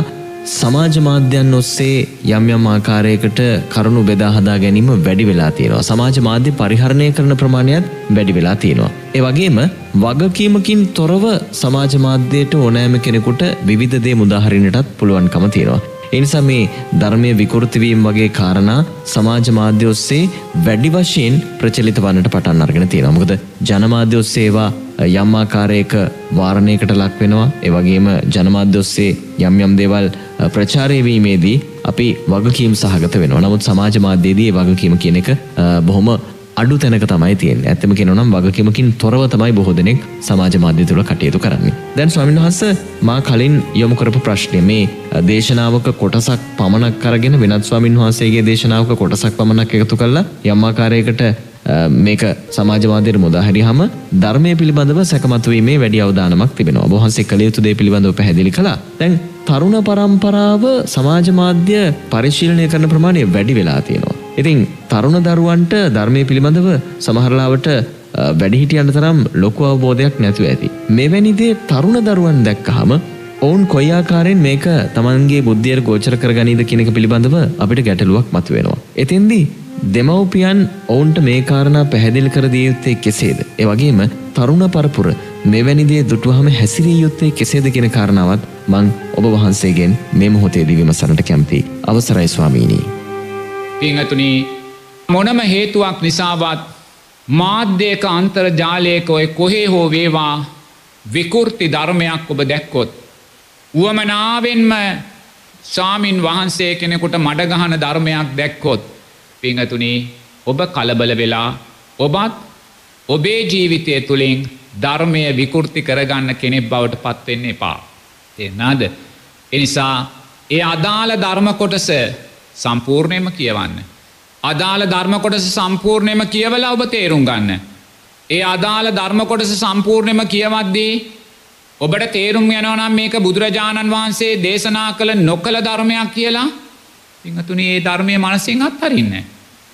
සමාජ මාධ්‍යන් ඔස්සේ යම් යම් ආකාරයකට කරුණු බෙදා හදා ගැනීම වැඩි වෙලා තියෙනවා. සමාජ මාධ්‍ය පරිහරණය කරන ප්‍රමාණයත් වැඩි වෙලා තියෙනවා. ඒ වගේම වගකීමකින් තොරව සමාජ මාධ්‍යයට ඕනෑම කෙනෙකුට විවිධ දේ මුදාහරින්නටත් පුළුවන්කම තියෙනවා. එනිසා මේ ධර්මය විකෘතිවීම වගේ කාරණා සමාජ මාධ්‍ය ඔස්සේ වැඩි වශයෙන් ප්‍රචලිත වන්නට පටන් අරගෙන තියෙනවා. මොකද ජනමාධ්‍ය ඔස්සේ ඒවා යම් ආකාරයක වාරණයකට ලක් වෙනවා. ඒ වගේම ජනමාධ්‍ය ඔස්සේ යම් යම් දේවල් ප්‍රචාරය වීමේදී අපි වගකීම් සහගත වෙනවා. නමුත් සමාජ මාධ්‍යයේදී ඒ වගකීම කියන එක බොහොම අඩු තැනක තමයි තියෙන්නේ. ඇත්තම කියනවා නම් වගකීමකින් තොරව තමයි බොහෝ දෙනෙක් සමාජ මාධ්‍ය තුල කටයුතු කරන්නේ. දැන් ස්වාමීන් වහන්සේ මා කලින් යොමු කරපු ප්‍රශ්නේ මේ දේශනාවක කොටසක් පමණක් අරගෙන වෙනත් ස්වාමීන් වහන්සේගේ දේශනාවක කොටසක් පමණක් එකතු කරලා යම් ආකාරයකට මේක සමාජ මාධ්‍යයට මුදාහැරියාම ධර්මයේ පිළිබඳව සැකමතු වීමේ වැඩි අවධානමක් තිබෙනවා. ඔබ වහන්සේ කළ යුතු දේ පිළිබඳව පැහැදිලි කළා. දැන් තරුණ පරම්පරාව සමාජ මාධ්‍ය පරිශීලනය කරන ප්‍රමාණය වැඩි වෙලා තියෙනවා. ඉතින් තරුණ දරුවන්ට ධර්මය පිළිබඳව සමහරලාවට වැඩිහිටියන්ට තරම් ලොකු අවබෝධයක් නැතුව ඇති. මෙවැනි දේ තරුණ දරුවන් දැක්කහම ඔවුන් කොයි ආකාරයෙන් මේක තමන්ගේ බුද්ධියට ගෝචර කරගනීද කියන එක පිළිබඳව අපිට ගැටලුවක් මතුවෙනවා. එතෙන්දී දෙමව්පියන් ඔවුන්ට මේ කාරණා පැහැදිලි කර දිය යුත්තේ කෙසේද? ඒ වගේම තරුණ පරපුර මෙවැනි දේ දුටුවහම හැසිරිය යුත්තේ කෙසේද කියන කාරණාවත් මං ඔබ වහන්සේගෙන් මේ මොහොතේදී විමසන්නට කැමතියි. අවසරයි ස්වාමීනි. පිංහතුනි මොනම හේතුවක් නිසාවත් මාධ්‍යයක අන්තර්ජාලයක ඔය කොහේ හෝ වේවා විකෘති ධර්මයක් ඔබ දැක්කොත්. වුවමනාවෙන්ම සාමීන් වහන්සේ කෙනෙකුට මඩගහන ධර්මයක් දැක්කොත් පිංහතුනි ඔබ කලබල වෙලා ඔබත් ඔබේ ජීවිතය තුළින් ධර්මය විකෘති කරගන්න කෙනෙක් බවට පත්වෙන්න එපා. එනාද. එනිසා ඒ අදාළ ධර්ම කොටස සම්පූර්ණයම කියවන්න. අදාළ ධර්මකොටස සම්පූර්ණයම කියවලා ඔබ තේරුම් ගන්න. ඒ අදාළ ධර්මකොටස සම්පූර්ණයම කියවද්දී ඔබට තේරුම් යනවනම් මේක බුදුරජාණන් වහන්සේ දේශනා කළ නොකළ ධර්මයක් කියලා පිංහතුනේ ඒ ධර්මය මනසිෙන් අත්හරින්න.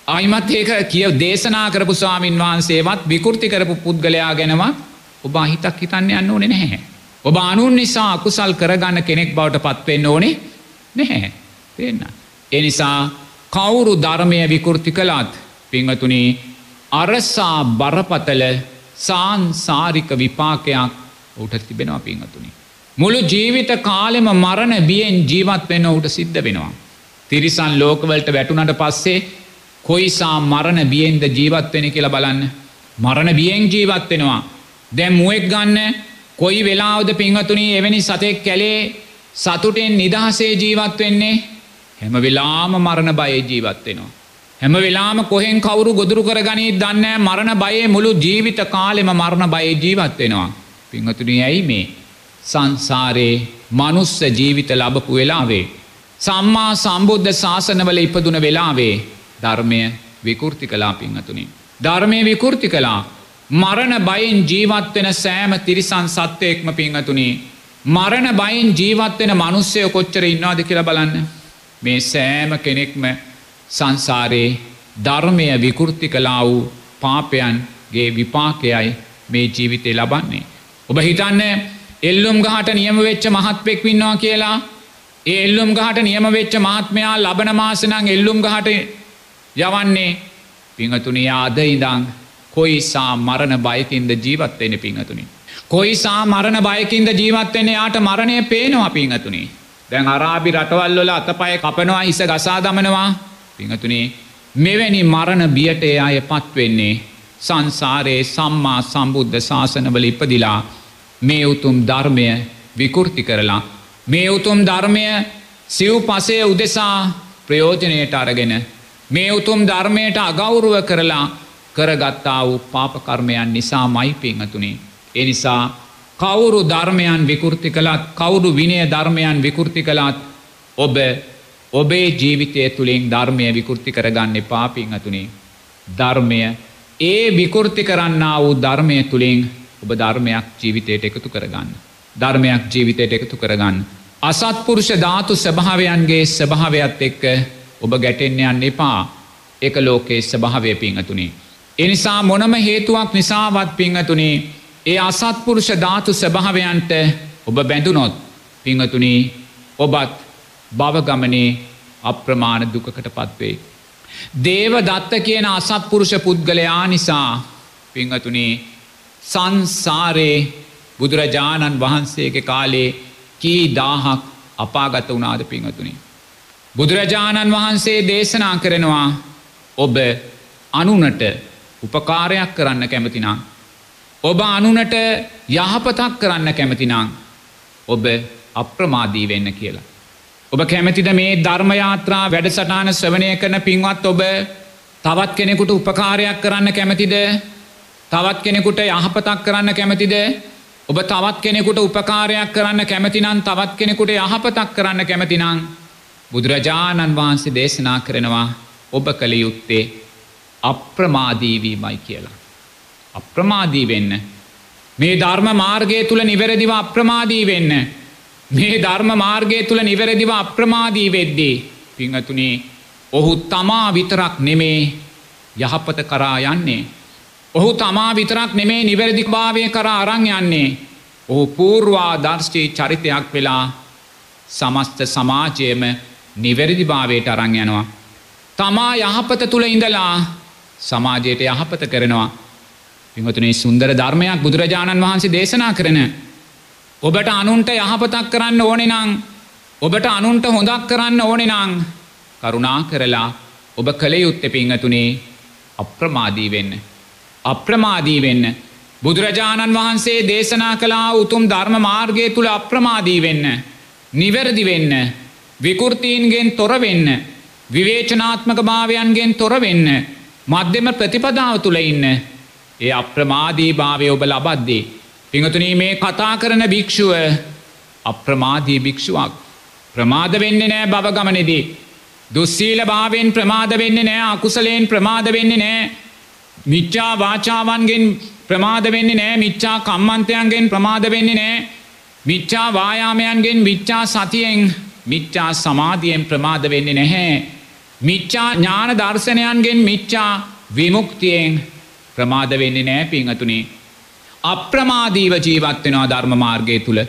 අයිමත් ඒක කිය දේශනා කරපු ස්වාමීන් වහන්සේවත් විකෘති කරපු පුද්ගලයා ගැනවත් ඔබ අහිතක් හිතන්න යන්න ඕනෙ නැහැ. ඔබ අනුන් නිසා අකුසල් කරගන්න කෙනෙක් බවට පත්වෙන්න ඕනේ නැහැ දෙන්න. එනිසා කවුරු ධර්මය විකෘති කළත් පිංහතුනී අරසා බරපතල සාන්සාරික විපාකයක් ඔහුට තිබෙනවා පිංහතුනි. මුළු ජීවිත කාලෙම මරණ බියෙන් ජීවත් වෙන්න ඔහුට සිද්ධ වෙනවා. තිරිසන් ලෝකවලට වැටුනට පස්සේ කොයිසා මරණ බියෙන්ද ජීවත් වෙන කියලා බලන්න. මරණ බියෙන් ජීවත් වෙනවා. දැම් මුවෙක් ගන්න කොයි වෙලාවද පිංහතුනී එවැනි සතෙක් කැලේ සතුටෙන් නිදහසේ ජීවත් වෙන්නේ හැම වෙලාම මරණ බයේ ජීවත් වෙනවා. හැම වෙලාම කොහෙන් කවුරු ගොදුරු කරගනී දන්න මරණ බයේ මුළු ජීවිත කාලෙම මරණ බයේ ජීවත් වෙනවා. පිංහතුනි ඇයි මේ සංසාරයේ මනුස්ස ජීවිත ලබපු වෙලාවේ. සම්මා සම්බුද්ධ ශාසනවල ඉපදුන වෙලාවේ ධර්මය විකෘති කලා පිංහතුනි. ධර්මය විකෘති කලා මරණ බයින් ජීවත්වෙන සෑම තිරිසන් සත්වයෙක්ම පිංහතුනි. මරණ බයින් ජීවත්වෙන මනුස්සය කොච්චර ඉන්නාද කියලා බලන්න. මේ සෑම කෙනෙක්ම සංසාරයේ ධර්මය විකෘති කලා වූ පාපයන්ගේ විපාකයයි මේ ජීවිතය ලබන්නේ. ඔබ හිතන්න එල්ලුම් ගහට නියම වෙච්ච මහත්පෙක් වින්නවා කියලා ඒ එල්ලුම් ගහට නියම වෙච්ච මහත්මයා ලබන මාසනං එල්ලුම් ගහට යවන්නේ පිංහතුනි ආද ඉදං කොයිසා මරණ බයකින්ද ජීවත්වෙන පිංහතුනි. කොයිසා මරණ බයකින්ද ජීවත්වෙන යාට මරණය පේනවා පිංහතුනි. දැන් අරාබි රටවල්වල අතපය කපනවා හිස ගසා දමනවා පිංහතුනේ මෙවැනි මරණ බියට ඒ අය පත්වෙන්නේ සංසාරයේ සම්මා සම්බුද්ධ ශාසනවල ඉපදිලා මේ උතුම් ධර්මය විකෘති කරලා මේ උතුම් ධර්මය සිව් පසය උදෙසා ප්‍රයෝජනයට අරගෙන මේ උතුම් ධර්මයට අගෞරුව කරලා කරගත්තා වූ පාපකර්මයන් නිසා මයි පිංහතුනේ. එනිසා කවුරු ධර්මයන් විකෘති කළත් කවුරු විනය ධර්මයන් විකෘති කළත් ඔබ ඔබේ ජීවිතය තුළින් ධර්මය විකෘති කරගන්න පාපිංහතුනේ. ධර්මය ඒ විකෘති කරන්න වූ ධර්මය තුළින් ඔබ ධර්මයක් ජීවිතයට එකතු කරගන්න. ධර්මයක් ජීවිතයට එකතු කරගන්න. අසත්පුරුෂ ධාතු ස්භාවයන්ගේ ස්භාවයත් එක්ක ඔබ ගැටෙන්න්න යන්න එපා එක ලෝකයේ ස්භාවය පිංහතුනේ. එනිසා මොනම හේතුවක් නිසාවත් පිංහතුනේ ඒ අසත්පුරුෂ ධාතු ස්භාවයන්ට ඔබ බැඳුනොත් පිංහතුනී ඔබත් භවගමනේ අප්‍රමාණ දුකකට පත්වේ. දේව දත්ත කියන අසත්පුරුෂ පුද්ගලයා නිසා පිංහතුනේ සංසාරයේ බුදුරජාණන් වහන්සේගේ කාලේ කී දාහක් අපාගත වනාද පිංහතුනි. බුදුරජාණන් වහන්සේ දේශනා කරනවා ඔබ අනුනට උපකාරයක් කරන්න කැමතිනම්. ඔබ අනුනට යහපතක් කරන්න කැමතිනම් ඔබ අප්‍රමාදී වෙන්න කියලා. ඔබ කැමැතිද මේ ධර්මයාත්‍රා වැඩසටාන ස්වනය කරන පින්වත් ඔබ තවත් කෙනෙකුට උපකාරයක් කරන්න කැමැතිද තවත් කෙනෙකුට යහපතක් කරන්න කැමැතිද ඔබ තවත් කෙනෙකුට උපකාරයක් කරන්න කැමතිනම් තවත් කෙනෙකුට යහපතක් කරන්න කැමතිනං බුදුරජාණන් වහන්සේ දේශනා කරනවා ඔබ කළ යුත්තේ අප්‍රමාදීවීමයි කියලා. අප්‍රමාදී වෙන්න. මේ ධර්ම මාර්ගය තුළ නිවැරදිව අප්‍රමාදී වෙන්න. මේ ධර්ම මාර්ගය තුළ නිවැරදිව අප්‍රමාදී වෙද්දී. පිංහතුනේ ඔහු තමා විතරක් නෙමේ යහපත කරා යන්නේ. ඔහු තමා විතරක් නෙමේ නිවැරදික් භාවය කර අරං යන්නේ. ඔහු පූර්වා දර්ශී චරිතයක් වෙලා සමස්ත සමාජයම නිවැරදි භාවයට අරං යනවා. තමා යහපත තුළ ඉඳලා සමාජයට යහපත කරනවා. පිහතුනේ සුන්දර ධර්මයක් බුදුරජාණන් වහන්සේ දේශනා කරන ඔබට අනුන්ට යහපතක් කරන්න ඕනෙ නං ඔබට අනුන්ට හොඳක් කරන්න ඕනෙ නං කරුණා කරලා ඔබ කළ යුත්ත පිංහතුනේ අප්‍රමාදී වෙන්න. අප්‍රමාදී වෙන්න. බුදුරජාණන් වහන්සේ දේශනා කලා උතුම් ධර්ම මාර්ගය තුළ අප්‍රමාදී වෙන්න. නිවැරදි වෙන්න. විකෘතීන්ගෙන් තොරවෙන්න. විවේචනාත්මක භාවයන්ගෙන් තොරවෙන්න. මධ්‍යම ප්‍රතිපදාව තුළ ඉන්න. ඒ අප්‍රමාදී භාවය ඔබ ලබද්දී. පිංහතුනී මේ කතා කරන භික්‍ෂුව අප්‍රමාදී භික්ෂුවක්. ප්‍රමාද වෙන්නේ නෑ බවගමනෙදී. දුස්සීල භාවෙන් ප්‍රමාද වෙන්නේ නෑ අකුසලයෙන් ප්‍රමාද වෙන්නේ නෑ. මිච්චා වාචාවන්ගෙන් ප්‍රමාද වෙන්නේ නෑ මිච්චා කම්මන්තයන්ගෙන් ප්‍රමාද වෙන්නේ නෑ. මිච්චා වායාමයන්ගෙන් විච්චා සතියෙන් මිච්චා සමාධියෙන් ප්‍රමාද වෙන්නේ නැහැ. මිච්චා ඥාන දර්ශනයන්ගෙන් මිච්චා විමුක්තියෙන් ප්‍රමාද වෙන්නේ නෑ පිංහතුනේ. අප්‍රමාදීව ජීවත් වෙනවා ධර්ම මාර්ගය තුළ.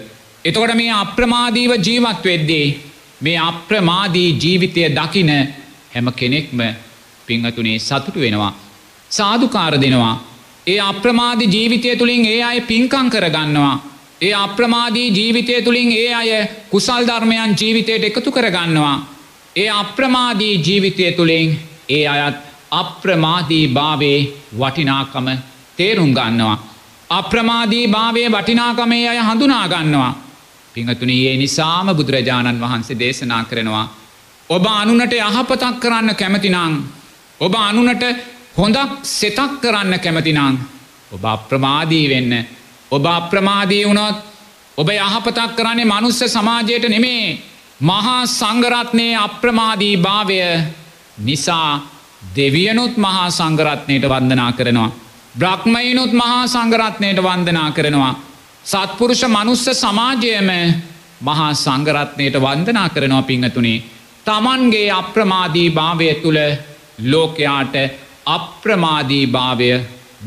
එතකොට මේ අප්‍රමාදීව ජීවත් වෙද්දී. මේ අප්‍රමාදී ජීවිතය දකින හැම කෙනෙක්ම පිංහතුනේ සතුටු වෙනවා. සාධකාර දෙනවා. ඒ අප්‍රමාධි ජීවිතය තුළින් ඒ අය පින්කං කරගන්නවා. ඒ අප්‍රමාදී ජීවිතය තුළින් ඒ අය කුසල් ධර්මයන් ජීවිතයට එකතු කරගන්නවා. ඒ අප්‍රමාදී ජීවිතය තුළින් ඒ අයත් අප්‍රමාදී භාවේ වටිනාකම තේරුම් ගන්නවා. අප්‍රමාදී භාවය වටිනාකමේ අය හඳුනාගන්නවා. පිංහතුනී ඒ නිසාම බුදුරජාණන් වහන්සේ දේශනා කරනවා. ඔබ අනුනට යහපතක් කරන්න කැමතිනං. ඔබ අනුනට හොඳක් සෙතක් කරන්න කැමතිනං. ඔබ අප්‍රමාදී වෙන්න. ඔබ අප්‍රමාදී වුණොත් ඔබ යහපතක් කරන්නේ මනුස්ස සමාජයට නෙමේ. මහා සංගරත්නය අප්‍රමාදී භාවය නිසා දෙවියනුත් මහා සංගරත්නයට වන්දනා කරනවා. බ්‍රහ්මයිනුත් මහා සංගරත්නයට වන්දනා කරනවා. සත්පුරුෂ මනුස්ස සමාජයම මහා සංගරත්නයට වන්දනා කරනවා පිංහතුනේ. තමන්ගේ අප්‍රමාදී භාවය තුළ ලෝකයාට අප්‍රමාදී භාවය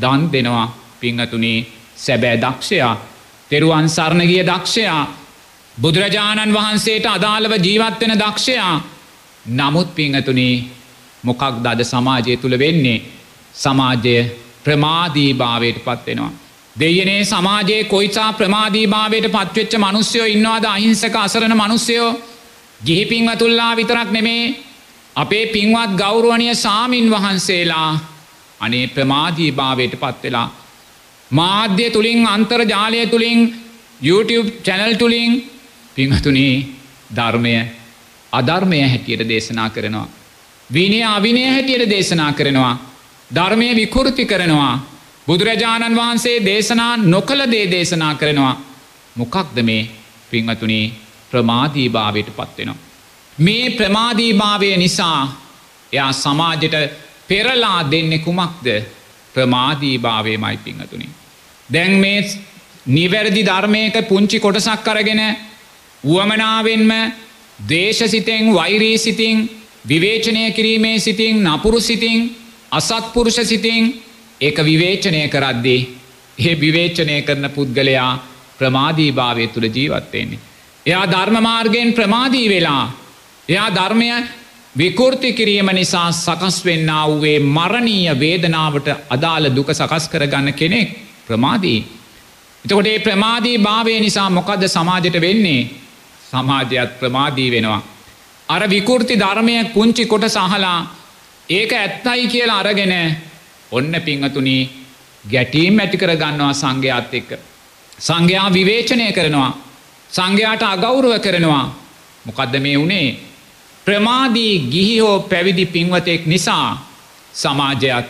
දන් දෙනවා පිංහතුනේ සැබෑ දක්ෂයා තෙරුවන් සරණගිය දක්ෂයා බුදුරජාණන් වහන්සේට අදාළව ජීවත්වෙන දක්ෂයා නමුත් පිංහතුනේ මොකක් දද සමාජය තුළ වෙන්නේ සමාජය ප්‍රමාදී භාවයට පත්වෙනවා. දෙයනේ සමාජයේ කොයිසා ප්‍රමාදී භාවයට පත්වෙච්ච මනුස්්‍යයෝ ඉන්නවාද අහිංසක අසරණ මනුස්්‍යයෝ ගිහි පින්වතුල්ලා විතරක් නෙමේ අපේ පින්වත් ගෞරුවනය සාමීන් වහන්සේලා අනේ ප්‍රමාදී භාවයට පත්වෙලා. මාධ්‍ය තුළින් අන්තර්ජාලය තුළින් YouTube චැනල් තුළින් පිංහතුනේ ධර්මය අධර්මය හැටියට දේශනා කරනවා. විනය අවිනය හැටියට දේශනා කරනවා. ධර්මය විකෘති කරනවා. බුදුරජාණන් වහන්සේ දේශනා නොකළ දේ දේශනා කරනවා. මොකක්ද මේ පිංහතුනේ ප්‍රමාදී භාවයට පත්වෙනවා. මේ ප්‍රමාදී භාවය නිසා එයා සමාජයට පෙරලා දෙන්න කුමක්ද ප්‍රමාදී භාවය මයි පිංහතුනි. දැන් මේ නිවැරදි ධර්මයක පුංචි කොටසක් කරගෙන වුවමනාවෙන්ම දේශසිතෙන් වෛරී සිතින් විවේචනය කිරීමේ සිතින් නපුරු සිතින් අසත්පුරුෂ සිතින් ඒක විවේචනය කරද්දී ඒ විවේචනය කරන පුද්ගලයා ප්‍රමාදී භාවය තුළ ජීවත්වෙන්නේ. එයා ධර්මමාර්ගයෙන් ප්‍රමාදී වෙලා එයා ධර්මය විකෘති කිරීම නිසා සකස් වෙන්න වූේ මරණීය වේදනාවට අදාළ දුක සකස් කරගන්න කෙනෙක් ප්‍රමාදී. එතකොට ඒ ප්‍රමාදී භාවය නිසා මොකද සමාජයට වෙන්නේ සමාජයත් ප්‍රමාදී වෙනවා. අර විකෘති ධර්මය පුංචි කොට සහලා ඒක ඇත්තයි කියලා අරගෙන ඔන්න පිංහතුනි ගැටීම් ඇති කර ගන්නවා සංඝයාත් එක්ක. සංඝයා විවේචනය කරනවා. සංඝයාට අගෞරුව කරනවා. මොකදද මේ වනේ ප්‍රමාදී ගිහි හෝ පැවිදි පින්වතෙක් නිසා සමාජයක්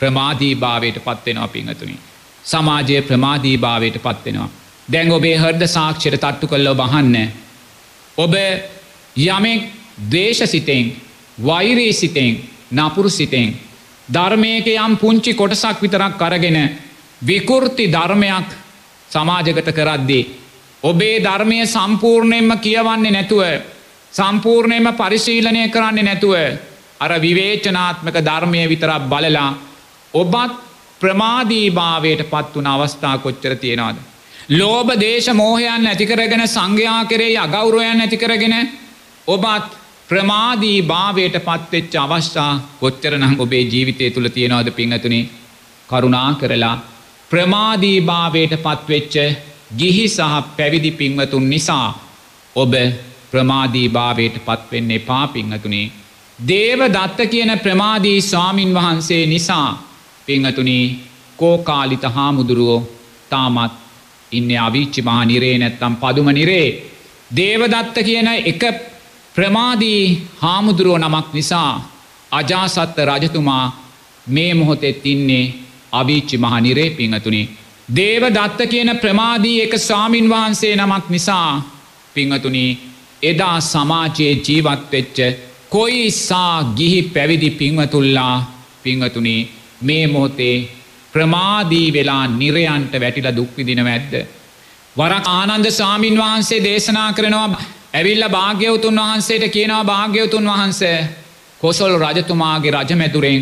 ප්‍රමාදී භාවයට පත්වෙනවා පිංහතුනි. සමාජය ප්‍රමාදී භාවයට පත්වෙනවා. දැන් ඔබේ හර්ද සාක්ෂර තට්ටු කල්ලෝ බහන්න. ඔබ යමෙක් දේශ සිතෙන් වෛරී සිතෙන් නපුරු සිතෙන් ධර්මයක යම් පුංචි කොටසක් විතරක් කරගෙන විකෘති ධර්මයක් සමාජගත කරද්දී. ඔබේ ධර්මය සම්පූර්ණයෙන්ම කියවන්නේ නැතුව සම්පූර්ණයම පරිශීලනය කරන්නේ නැතුව අර විවේචනාත්මක ධර්මය විතරක් බලලා ඔබත් ප්‍රමාදීභාවයට පත් වන අවස්ථා කොච්චර තියෙනවාද. ලෝබ දේශ මෝහයන් ඇතිකරගෙන සංඝයා කරේ අගෞරුවයන් ඇතිකරගෙන ඔබත් ප්‍රමාදී භාවයට පත්වෙච්ච අවස්ථා කොච්චරනම් ඔබේ ජීවිතය තුළ තියෙනවාද පිංහතුනේ කරුණා කරලා ප්‍රමාදී භාවයට පත්වෙච්ච ගිහි සහ පැවිදි පින්වතුන් නිසා ඔබ ප්‍රමාදී භාවයට පත්වෙන්න එපා පිංහතුනේ. දේව දත්ත කියන ප්‍රමාදී ස්වාමින් වහන්සේ නිසා පිංහතුනී කෝකාලිත හාමුදුරුවෝ තාමත් ඉන්න අවිච්චි මහා නිරේ නැත්තම් පදුම නිරේ. දේවදත්ත කියන එක ප්‍රමාදී හාමුදුරුවෝ නමක් නිසා අජාසත්ත රජතුමා මේ මොහොතෙත් ඉන්නේ අවිච්චි මහ නිරේ පිංහතුනි. දේව දත්ත කියන ප්‍රමාදී එක ස්වාමින් වහන්සේ නමක් නිසා පිංහතුනි එදා සමාජයේ ජීවත්වෙච්ච කොයි සා ගිහි පැවිදි පිංවතුල්ලා පිංහතුනි මේ මොහොතේ ප්‍රමාදී වෙලා නිරයන්ට වැටිල දුක්විදිනව ඇද්ද. වරක් ආනන්ද සාමීන් වහන්සේ දේශනා කරනවා ඇවිල්ල භාග්‍යවතුන් වහන්සේට කියනවා භාග්‍යවතුන් වහන්සේ කොසොල් රජතුමාගේ රජමැතුරෙන්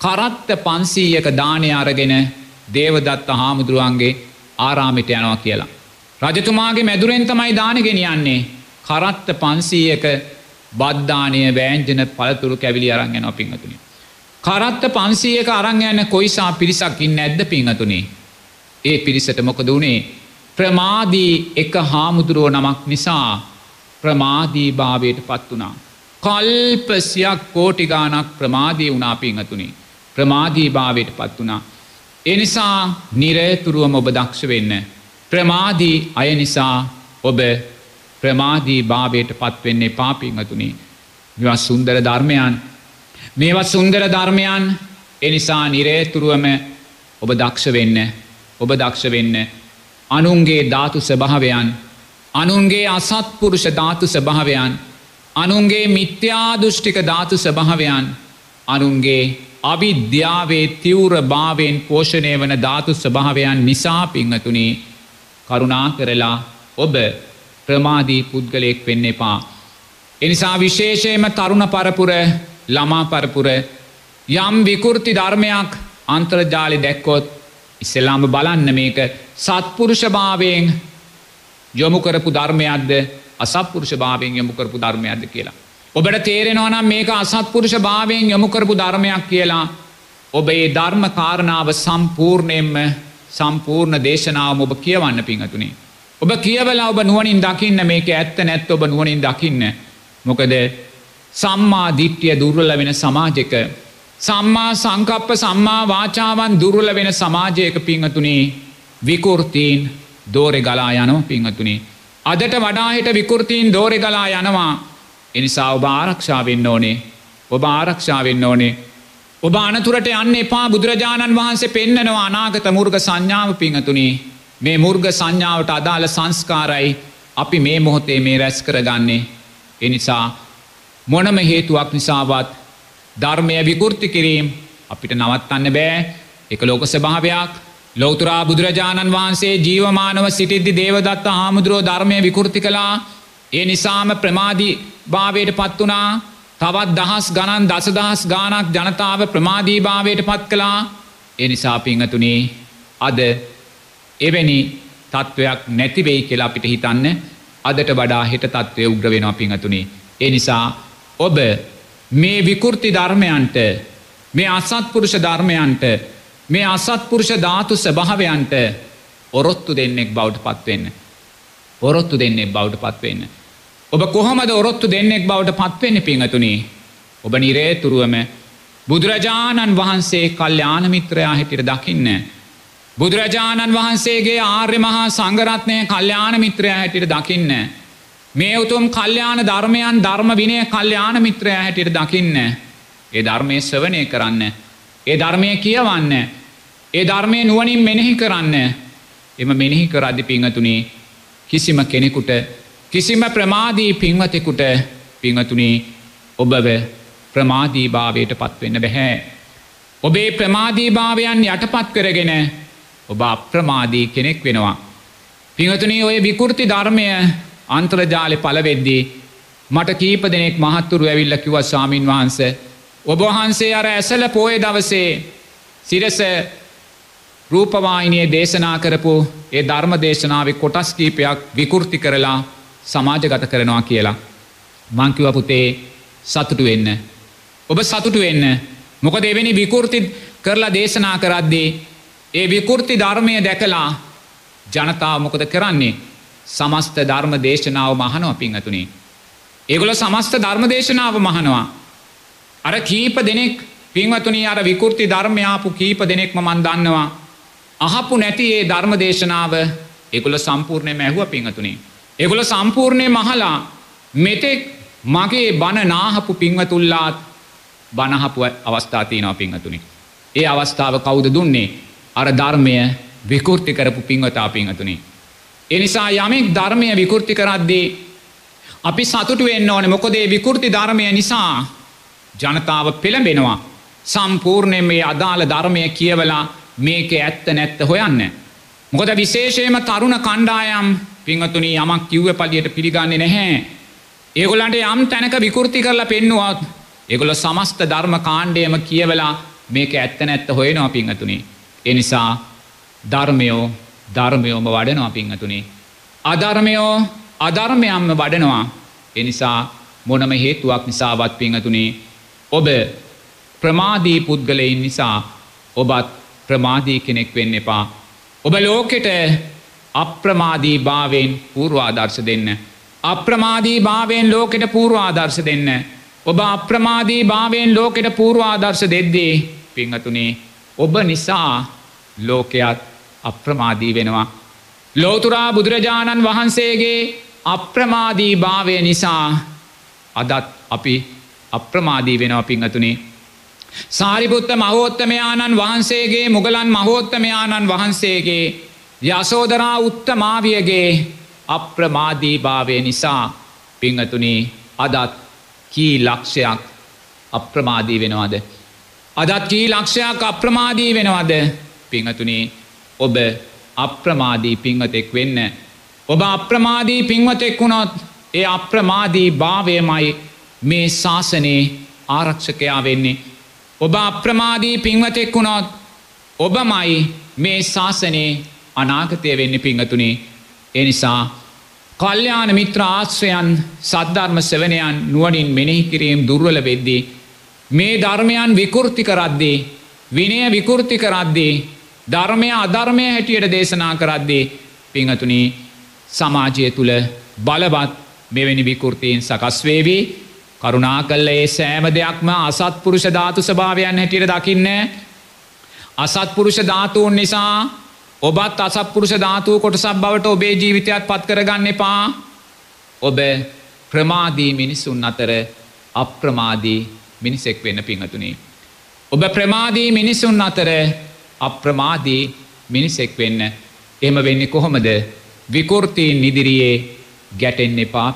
කරත්ත පන්සීයක දානය අරගෙන දේවදත්ත හාමුදුරුවන්ගේ ආරාමිට යනවා කියලා. රජතුමාගේ මැදුරෙන් තමයි දාන ගෙනියන්නේ කරත්ත පන්සීයක බද්ධානය වෑන්ජන පළතුරු කැවිලි අරංගෙන පිංහතුනි. කරත්ත පන්සීයක අරංයන්න කොයිසා පිරිසක්කින් නැද්ද පිංහතුනේ. ඒ පිරිසට මොකද වුණේ ප්‍රමාදී එක හාමුදුරුව නමක් නිසා ප්‍රමාදී භාවයට පත් වනා. කල්පසියක් කෝටිගානක් ප්‍රමාදී වනා පිංහතුනි. ප්‍රමාදී භාවයට පත් වනා. එනිසා නිරේතුරුවම ඔබ දක්ෂ වෙන්න. ප්‍රමාදී අය නිසා ඔබ ප්‍රමාදී භාවයට පත්වෙන්නේ පාපිංහතුනි. මෙවා සුන්දර ධර්මයන් මේවත් සුන්දර ධර්මයන් එනිසා නිරේතුරුවම ඔබ දක්ෂ වෙන්න ඔබ දක්ෂ වෙන්න අනුන්ගේ ධාතු ස්භාවයන් අනුන්ගේ අසත්පුරුෂ ධාතු ස්භාවයන් අනුන්ගේ මිත්‍යාදුෘෂ්ටික ධාතු ස්භාවයන් අනුන්ගේ අවිද්‍යාවේ තිවුර භාවෙන් පෝෂණය වන ධාතු ස්භාවයන් නිසා පිංහතුනී කරුණා කරලා ඔබ ප්‍රමාදී පුද්ගලයෙක් වෙන්න එපා. එනිසා විශේෂයම තරුණ පරපුර ළමා පරපුර යම් විකෘති ධර්මයක් අන්තර්ජාලි දැක්කොත් ඉස්සෙල්ලාම බලන්න මේක සත්පුරුෂභාවයෙන් යොමුකරපු ධර්මයක්ද අසපුරුෂ භාවයෙන් යොමුකරපු ධර්මයක්ද කියලා. ඔබට තේරෙනවා නම් මේක අසත්පුරුෂ භාවයෙන් යොමුකරපු ධර්මයක් කියලා ඔබ ඒ ධර්ම කාරණාව සම්පූර්ණයෙන්ම සම්පූර්ණ දේශනාව ඔබ කියවන්න පිංහතුනේ. ඔබ කියවලා ඔබ නුවනින් දකින්න මේක ඇත්ත නැත්ත ඔබ නුවනින් දකින්න. මොකද සම්මා දිට්්‍යය දුර්වල වෙන සමාජක. සම්මා සංකප්ප සම්මා වාචාවන් දුර්වල වෙන සමාජයක පිංහතුනේ විකෘතීන් දෝරෙ ගලා යනෝ පිංහතුනේ. අදට වඩාහිට විකෘතීන් දෝරෙ ගලා යනවා. එනිසා ඔබ ආරක්ෂාවෙන්න ඕනේ. ඔබ ආරක්ෂාවෙන්න ඕනේ. ඔබ අනතුරට යන්න එපා. බුදුරජාණන් වහන්සේ පෙන්න්නනවා අනාගත මුර්ග සංඥාව පිංහතුනි මේ මුර්ග සංඥාවට අදාළ සංස්කාරයි අපි මේ මොහොතේ මේ රැස් කරගන්නේ. එනිසා මොනම හේතුවක් නිසාවත් ධර්මය විකෘති කිරීම් අපිට නවත්තන්න බෑ. එක ලෝක ස්භාවයක් ලෝතුරා බුදුරජාණන් වහන්සේ ජීවමානව සිටිද්දි දේවදත්ත හාමුදුරුවෝ ධර්මය විකෘති කලා ඒ නිසාම ප්‍රමාදී භාවයට පත් වනා තවත් දහස් ගණන් දසදහස් ගානක් ජනතාව ප්‍රමාදීභාවයට පත් කළා. එනිසා පිංහතුනේ අද එවැනි තත්ත්වයක් නැතිවෙයි කියලා අපිට හිතන්න අදට වඩා හිට තත්ත්වය උග්‍ර වෙනවා පිංහතුනේ. ඒ නිසා ඔබ මේ විකෘති ධර්මයන්ට මේ අසත්පුරුෂ ධර්මයන්ට මේ අසත්පුරුෂ ධාතු ස්භාවයන්ට ඔරොත්තු දෙන්නෙක් බවට පත්වෙන්න. ඔරොත්තු දෙන්නෙක් බවට පත්වෙන්න. ඔබ කොහොමද ඔරොත්තු දෙන්නෙක් බවට පත්වෙන්න පිංහතුනී. ඔබ නිරේතුරුවම බුදුරජාණන් වහන්සේ කල්්‍යාන මිත්‍රයා හිටිට දකින්න. බුදුරජාණන් වහන්සේගේ ආර්ය මහා සංගරත්නය කල්්‍යාන මිත්‍රයා හැටිට දකින්න. මේ උතුම් කල්්‍යාන ධර්මයන් ධර්ම විනය කල්්‍යාන මිත්‍රයා හැටිට දකින්න. ඒ ධර්මය සවනය කරන්න. ඒ ධර්මය කියවන්න. ඒ ධර්මය නුවනින් මෙනෙහි කරන්න. එම මෙනෙහි කරද්දි පිංහතුනේ කිසිම කෙනෙකුට කිසිම ප්‍රමාදී පින්වතෙකුට පිංහතුනේ ඔබව ප්‍රමාදී භාවයට පත්වෙන්න බැහැ. ඔබේ ප්‍රමාදීභාවයන් යටපත් කරගෙන ඔබ අප්‍රමාදී කෙනෙක් වෙනවා. පිංහතුනී ඔය විකෘති ධර්මය අන්ත්‍රජාලෙ පලවෙද්දී මට කීප දෙනෙක් මහත්තුරු ඇවිල්ල කිව ස්වාමීන් වහන්ස. ඔබවහන්සේ අර ඇසල පෝය දවසේ සිරස රූපවායිනය දේශනා කරපු ඒ ධර්ම දේශනාව කොටස් කීපයක් විකෘති කරලා සමාජගත කරනවා කියලා. මංකිව පුතේ සතුටු වෙන්න. ඔබ සතුටු වෙන්න මොක දෙවෙනි විකෘති කරලා දේශනා කරද්දී. ඒ විකෘති ධර්මය දැකලා ජනතාව මොකද කරන්නේ සමස්ත ධර්ම දේශනාව මහනව පිංහතුනේ. ඒගොල සමස්ත ධර්ම දේශනාව මහනවා. අර කීප දෙනෙක් පින්වතුනී අර විකෘති ධර්මයාපු කීප දෙනෙක්ම මන් දන්නවා. අහපු නැති ඒ ධර්ම දේශනාව එකුල සම්පූර්ණය මැහුව පිංහතුනේ. එගොල සම්පූර්ණය මහලා මෙතෙක් මගේ බණ නාහපු පින්වතුල්ලාත් බණහපු අවස්ථාතියනව පිංහතුනි. ඒ අවස්ථාව කවුද දුන්නේ අර ධර්මය විකෘති කරපු පින්වතා පිංහතුනි. එනිසා යමෙක් ධර්මය විකෘති කරද්දී අපි සතුට වෙන්න ඕන මොකොදේ විකෘති ධර්මය නිසා ජනතාව පෙළඹෙනවා සම්පූර්ණය මේ අදාළ ධර්මය කියවලා මේක ඇත්ත නැත්ත හොයන්න. මොකද විශේෂයම තරුණ කණ්ඩායම් පිංහතුනී යමක් කිව්ව පලියට පිළිගන්නේ නැහැ. ඒගොලන්ට යම් තැනක විකෘති කරලා පෙන්නුවත් එගොල සමස්ත ධර්ම කාණ්ඩයම කියවලා මේක ඇත්ත නැත්ත හොයනවා පිංහතුනේ. එනිසා ධර්මයෝ ධර්මයෝම වඩනවා පිංහතුනේ. අධර්මයෝ අධර්මයම්ම වඩනවා එනිසා මොනම හේතුවක් නිසාවත් පිංහතුනේ ඔබ ප්‍රමාදී පුද්ගලයින් නිසා ඔබත් ප්‍රමාදී කෙනෙක් වෙන්න එපා. ඔබ ලෝකෙට අප්‍රමාදී භාවෙන් පූර්වාදර්ශ දෙන්න. අප්‍රමාදී භාවයෙන් ලෝකෙට පූර්වාදර්ශ දෙන්න. ඔබ අප්‍රමාදී භාවයෙන් ලෝකෙට පූර්වාදර්ශ දෙද්දී පිංහතුනේ ඔබ නිසා ලෝකයත් අප්‍රමාදී වෙනවා. ලෝතුරා බුදුරජාණන් වහන්සේගේ අප්‍රමාදී භාවය නිසා අදත් අපි අප්‍රමාදී වෙනවා පිංහතුනේ. සාරිපුත්ත මහෝත්තමයාණන් වහන්සේගේ මුගලන් මහෝත්තමයාණන් වහන්සේගේ යසෝදරා උත්තමාවියගේ අප්‍රමාදී භාවය නිසා පිංහතුනී අදත් කී ලක්ෂයක් අප්‍රමාදී වෙනවාද. අදත් කී ලක්ෂයක් අප්‍රමාදී වෙනවද පිංහතුනී ඔබ අප්‍රමාදී පිංවතෙක් වෙන්න. ඔබ අප්‍රමාදී පිංවතෙක් වුණොත් ඒ අප්‍රමාදී භාවයමයි මේ ශාසනයේ ආරක්ෂකයා වෙන්නේ. ඔබ අප්‍රමාදී පිංවතෙක් වුණොත් ඔබමයි මේ ශාසනයේ අනාගතය වෙන්න පිංහතුනේ එනිසා කල්්‍යයාන මිත්‍ර ආශ්‍රයන් සද්ධර්ම සවනයන් නුවනින් මෙනෙහි කිරීම් දුර්වල වෙද්දී. මේ ධර්මයන් විකෘති කරද්දී. විනය විකෘති කරද්දී. ධර්මය අධර්මය හැටියට දේශනා කරද්දී. පිංහතුනී සමාජය තුළ බලවත් මෙවැනි විකෘතියෙන් සකස්වේවී කරුණා කල්ල ඒ සෑම දෙයක්ම අසත්පුරුෂ ධාතු ස්භාවයන් හැටියට දකින්න. අසත්පුරුෂ ධාතුූන් නිසා ඔබත් අසපුරුෂ ධාතුව කොටසක් බවට ඔබේ ජීවිතයක් පත් කරගන්න එපා. ඔබ ප්‍රමාදී මිනිස්සුන් අතර අප්‍රමාදී මිනිසෙක් වෙන්න පිංහතුනි. ඔබ ප්‍රමාදී මිනිසුන් අතර අප්‍රමාදී මිනිසෙක් වෙන්න. එම වෙන්නේ කොහොමද? විකෘතිීන් ඉදිරියේ ගැටෙන්න එපා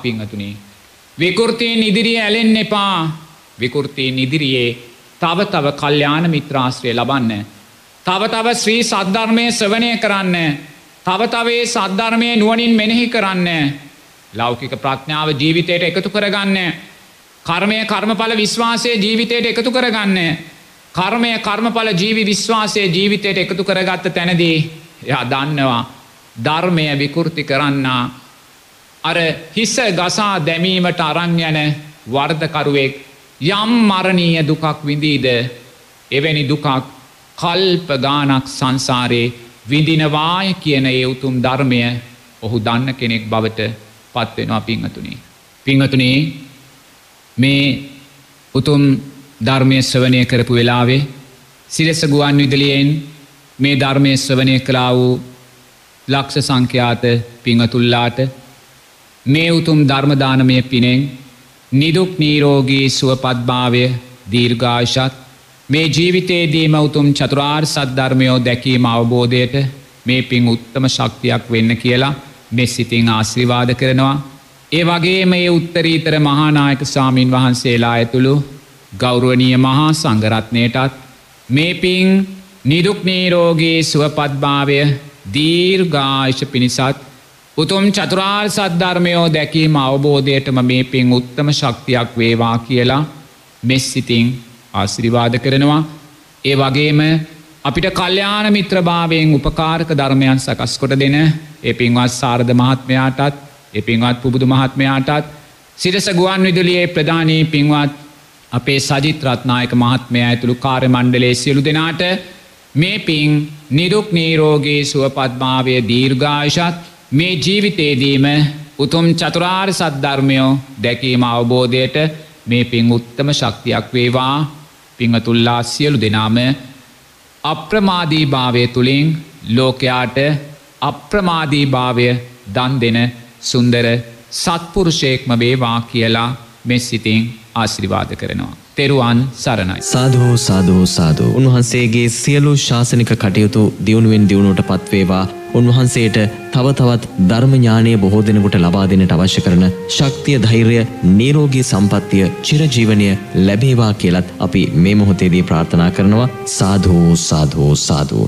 පිංහතුනී. විකෘතිීන් ඉදිරියේ ඇලෙන්න එපා විකෘතිීන් ඉදිරියේ තව තව කල්්‍යාන මිත්‍රාශ්‍රය ලබන්න තව තව ශ්‍රී සද්ධර්මය සවනය කරන්න. තව තවේ සද්ධර්මය නුවනින් මෙනෙහි කරන්න. ලෞකික ප්‍රඥාව ජීවිතයට එකතු කරගන්න. කර්මය කර්මඵල විශ්වාසය ජීවිතයට එකතු කරගන්න. කර්මය කර්මඵල ජීවි විශ්වාසය ජීවිතයට එකතු කරගත්ත තැනදී ය දන්නවා. ධර්මය විකෘති කරන්න. අර හිස ගසා දැමීමට අරංයන වර්ධකරුවෙක් යම් මරණීය දුකක් විඳීද එවැනි දුකක් කල්ප ගානක් සංසාරයේ විඳිනවාය කියන ඒ උතුම් ධර්මය ඔහු දන්න කෙනෙක් බවට පත්වෙනවා පිංහතුනේ. පිංහතුනේ මේ උතුම් ධර්මය ස්වනය කරපු වෙලාවේ සිරෙස ගුවන් විදලියෙන් මේ ධර්මය ස්වනය කලා වූ ලක්ෂ සංඛ්‍යාත පිංහතුල්ලාට මේ උතුම් ධර්මදානමය පිනෙන් නිදුක් නීරෝගී සුවපත්භාවය දීර්ඝාශත් මේ ජීවිතයේදීම උතුම් චතුරාර් සද්ධර්මයෝ දැකීම අවබෝධයට මේ පින් උත්තම ශක්තියක් වෙන්න කියලා මෙස්සිතිං ආශ්‍රිවාද කරනවා. ඒ වගේ මේ උත්තරීතර මහානායක සාමීන් වහන්සේලා ඇතුළු ගෞරුවනීය මහා සංගරත්නයටත් මේ පින් නිදුක්නීරෝගේ සුවපත්භාවය දීර්ඝායිශ පිණිසත් උතුම් චතුරාර් සද්ධර්මයෝ දැකීම අවබෝධයටම මේ පින් උත්තම ශක්තියක් වේවා කියලා මෙස්සිතිං ආශිරිවාද කරනවා. ඒ වගේම අපිට කල්්‍යාන මිත්‍රභාවයෙන් උපකාරක ධර්මයන් සකස් කොට දෙන ඒ පින්වත් සාරධ මහත්මයාටත් ඒ පින්වත් පුබුදු මහත්මයාටත් සිරස ගුවන් විදුලියේ ප්‍රධානී පින්වත් අපේ සජිත් රත්නායක මහත්මය ඇතුළු කාර්ය මණ්ඩලේ සියලු දෙනාට මේ පින් නිදුක් නීරෝගේ සුවපත්භාවය දීර්ඝායශත් මේ ජීවිතේදීම උතුම් චතුරාර් සද්ධර්මයෝ දැකීම අවබෝධයට මේ පින් උත්තම ශක්තියක් වේවා පිංහතුල්ලා සියලු දෙනාම අප්‍රමාදී භාවය තුළින් ලෝකයාට අප්‍රමාදී භාවය දන් දෙන සුන්දර සත්පුරුෂයෙක්ම වේවා කියලා මෙස් සිතින් ආශිරිවාද කරනවා. තෙරුවන් සරණයි. සාධෝ සාධෝ සාධෝ උන්වහන්සේගේ සියලු ශාසනික කටයුතු දියුණුවෙන් දියුණුවට පත්වේවා උන්වහන්සේට තව තවත් ධර්මඥානය බොහෝ දෙනෙකුට ලබා දෙනට අවශ්‍ය කරන ශක්තිය ධෛර්ය නීරෝගී සම්පත්තිය චිරජීවනය ලැබේවා කියලත් අපි මේ මොහොතේදී ප්‍රාර්ථනා කරනවා. සාධූ සාධූ සාධූ.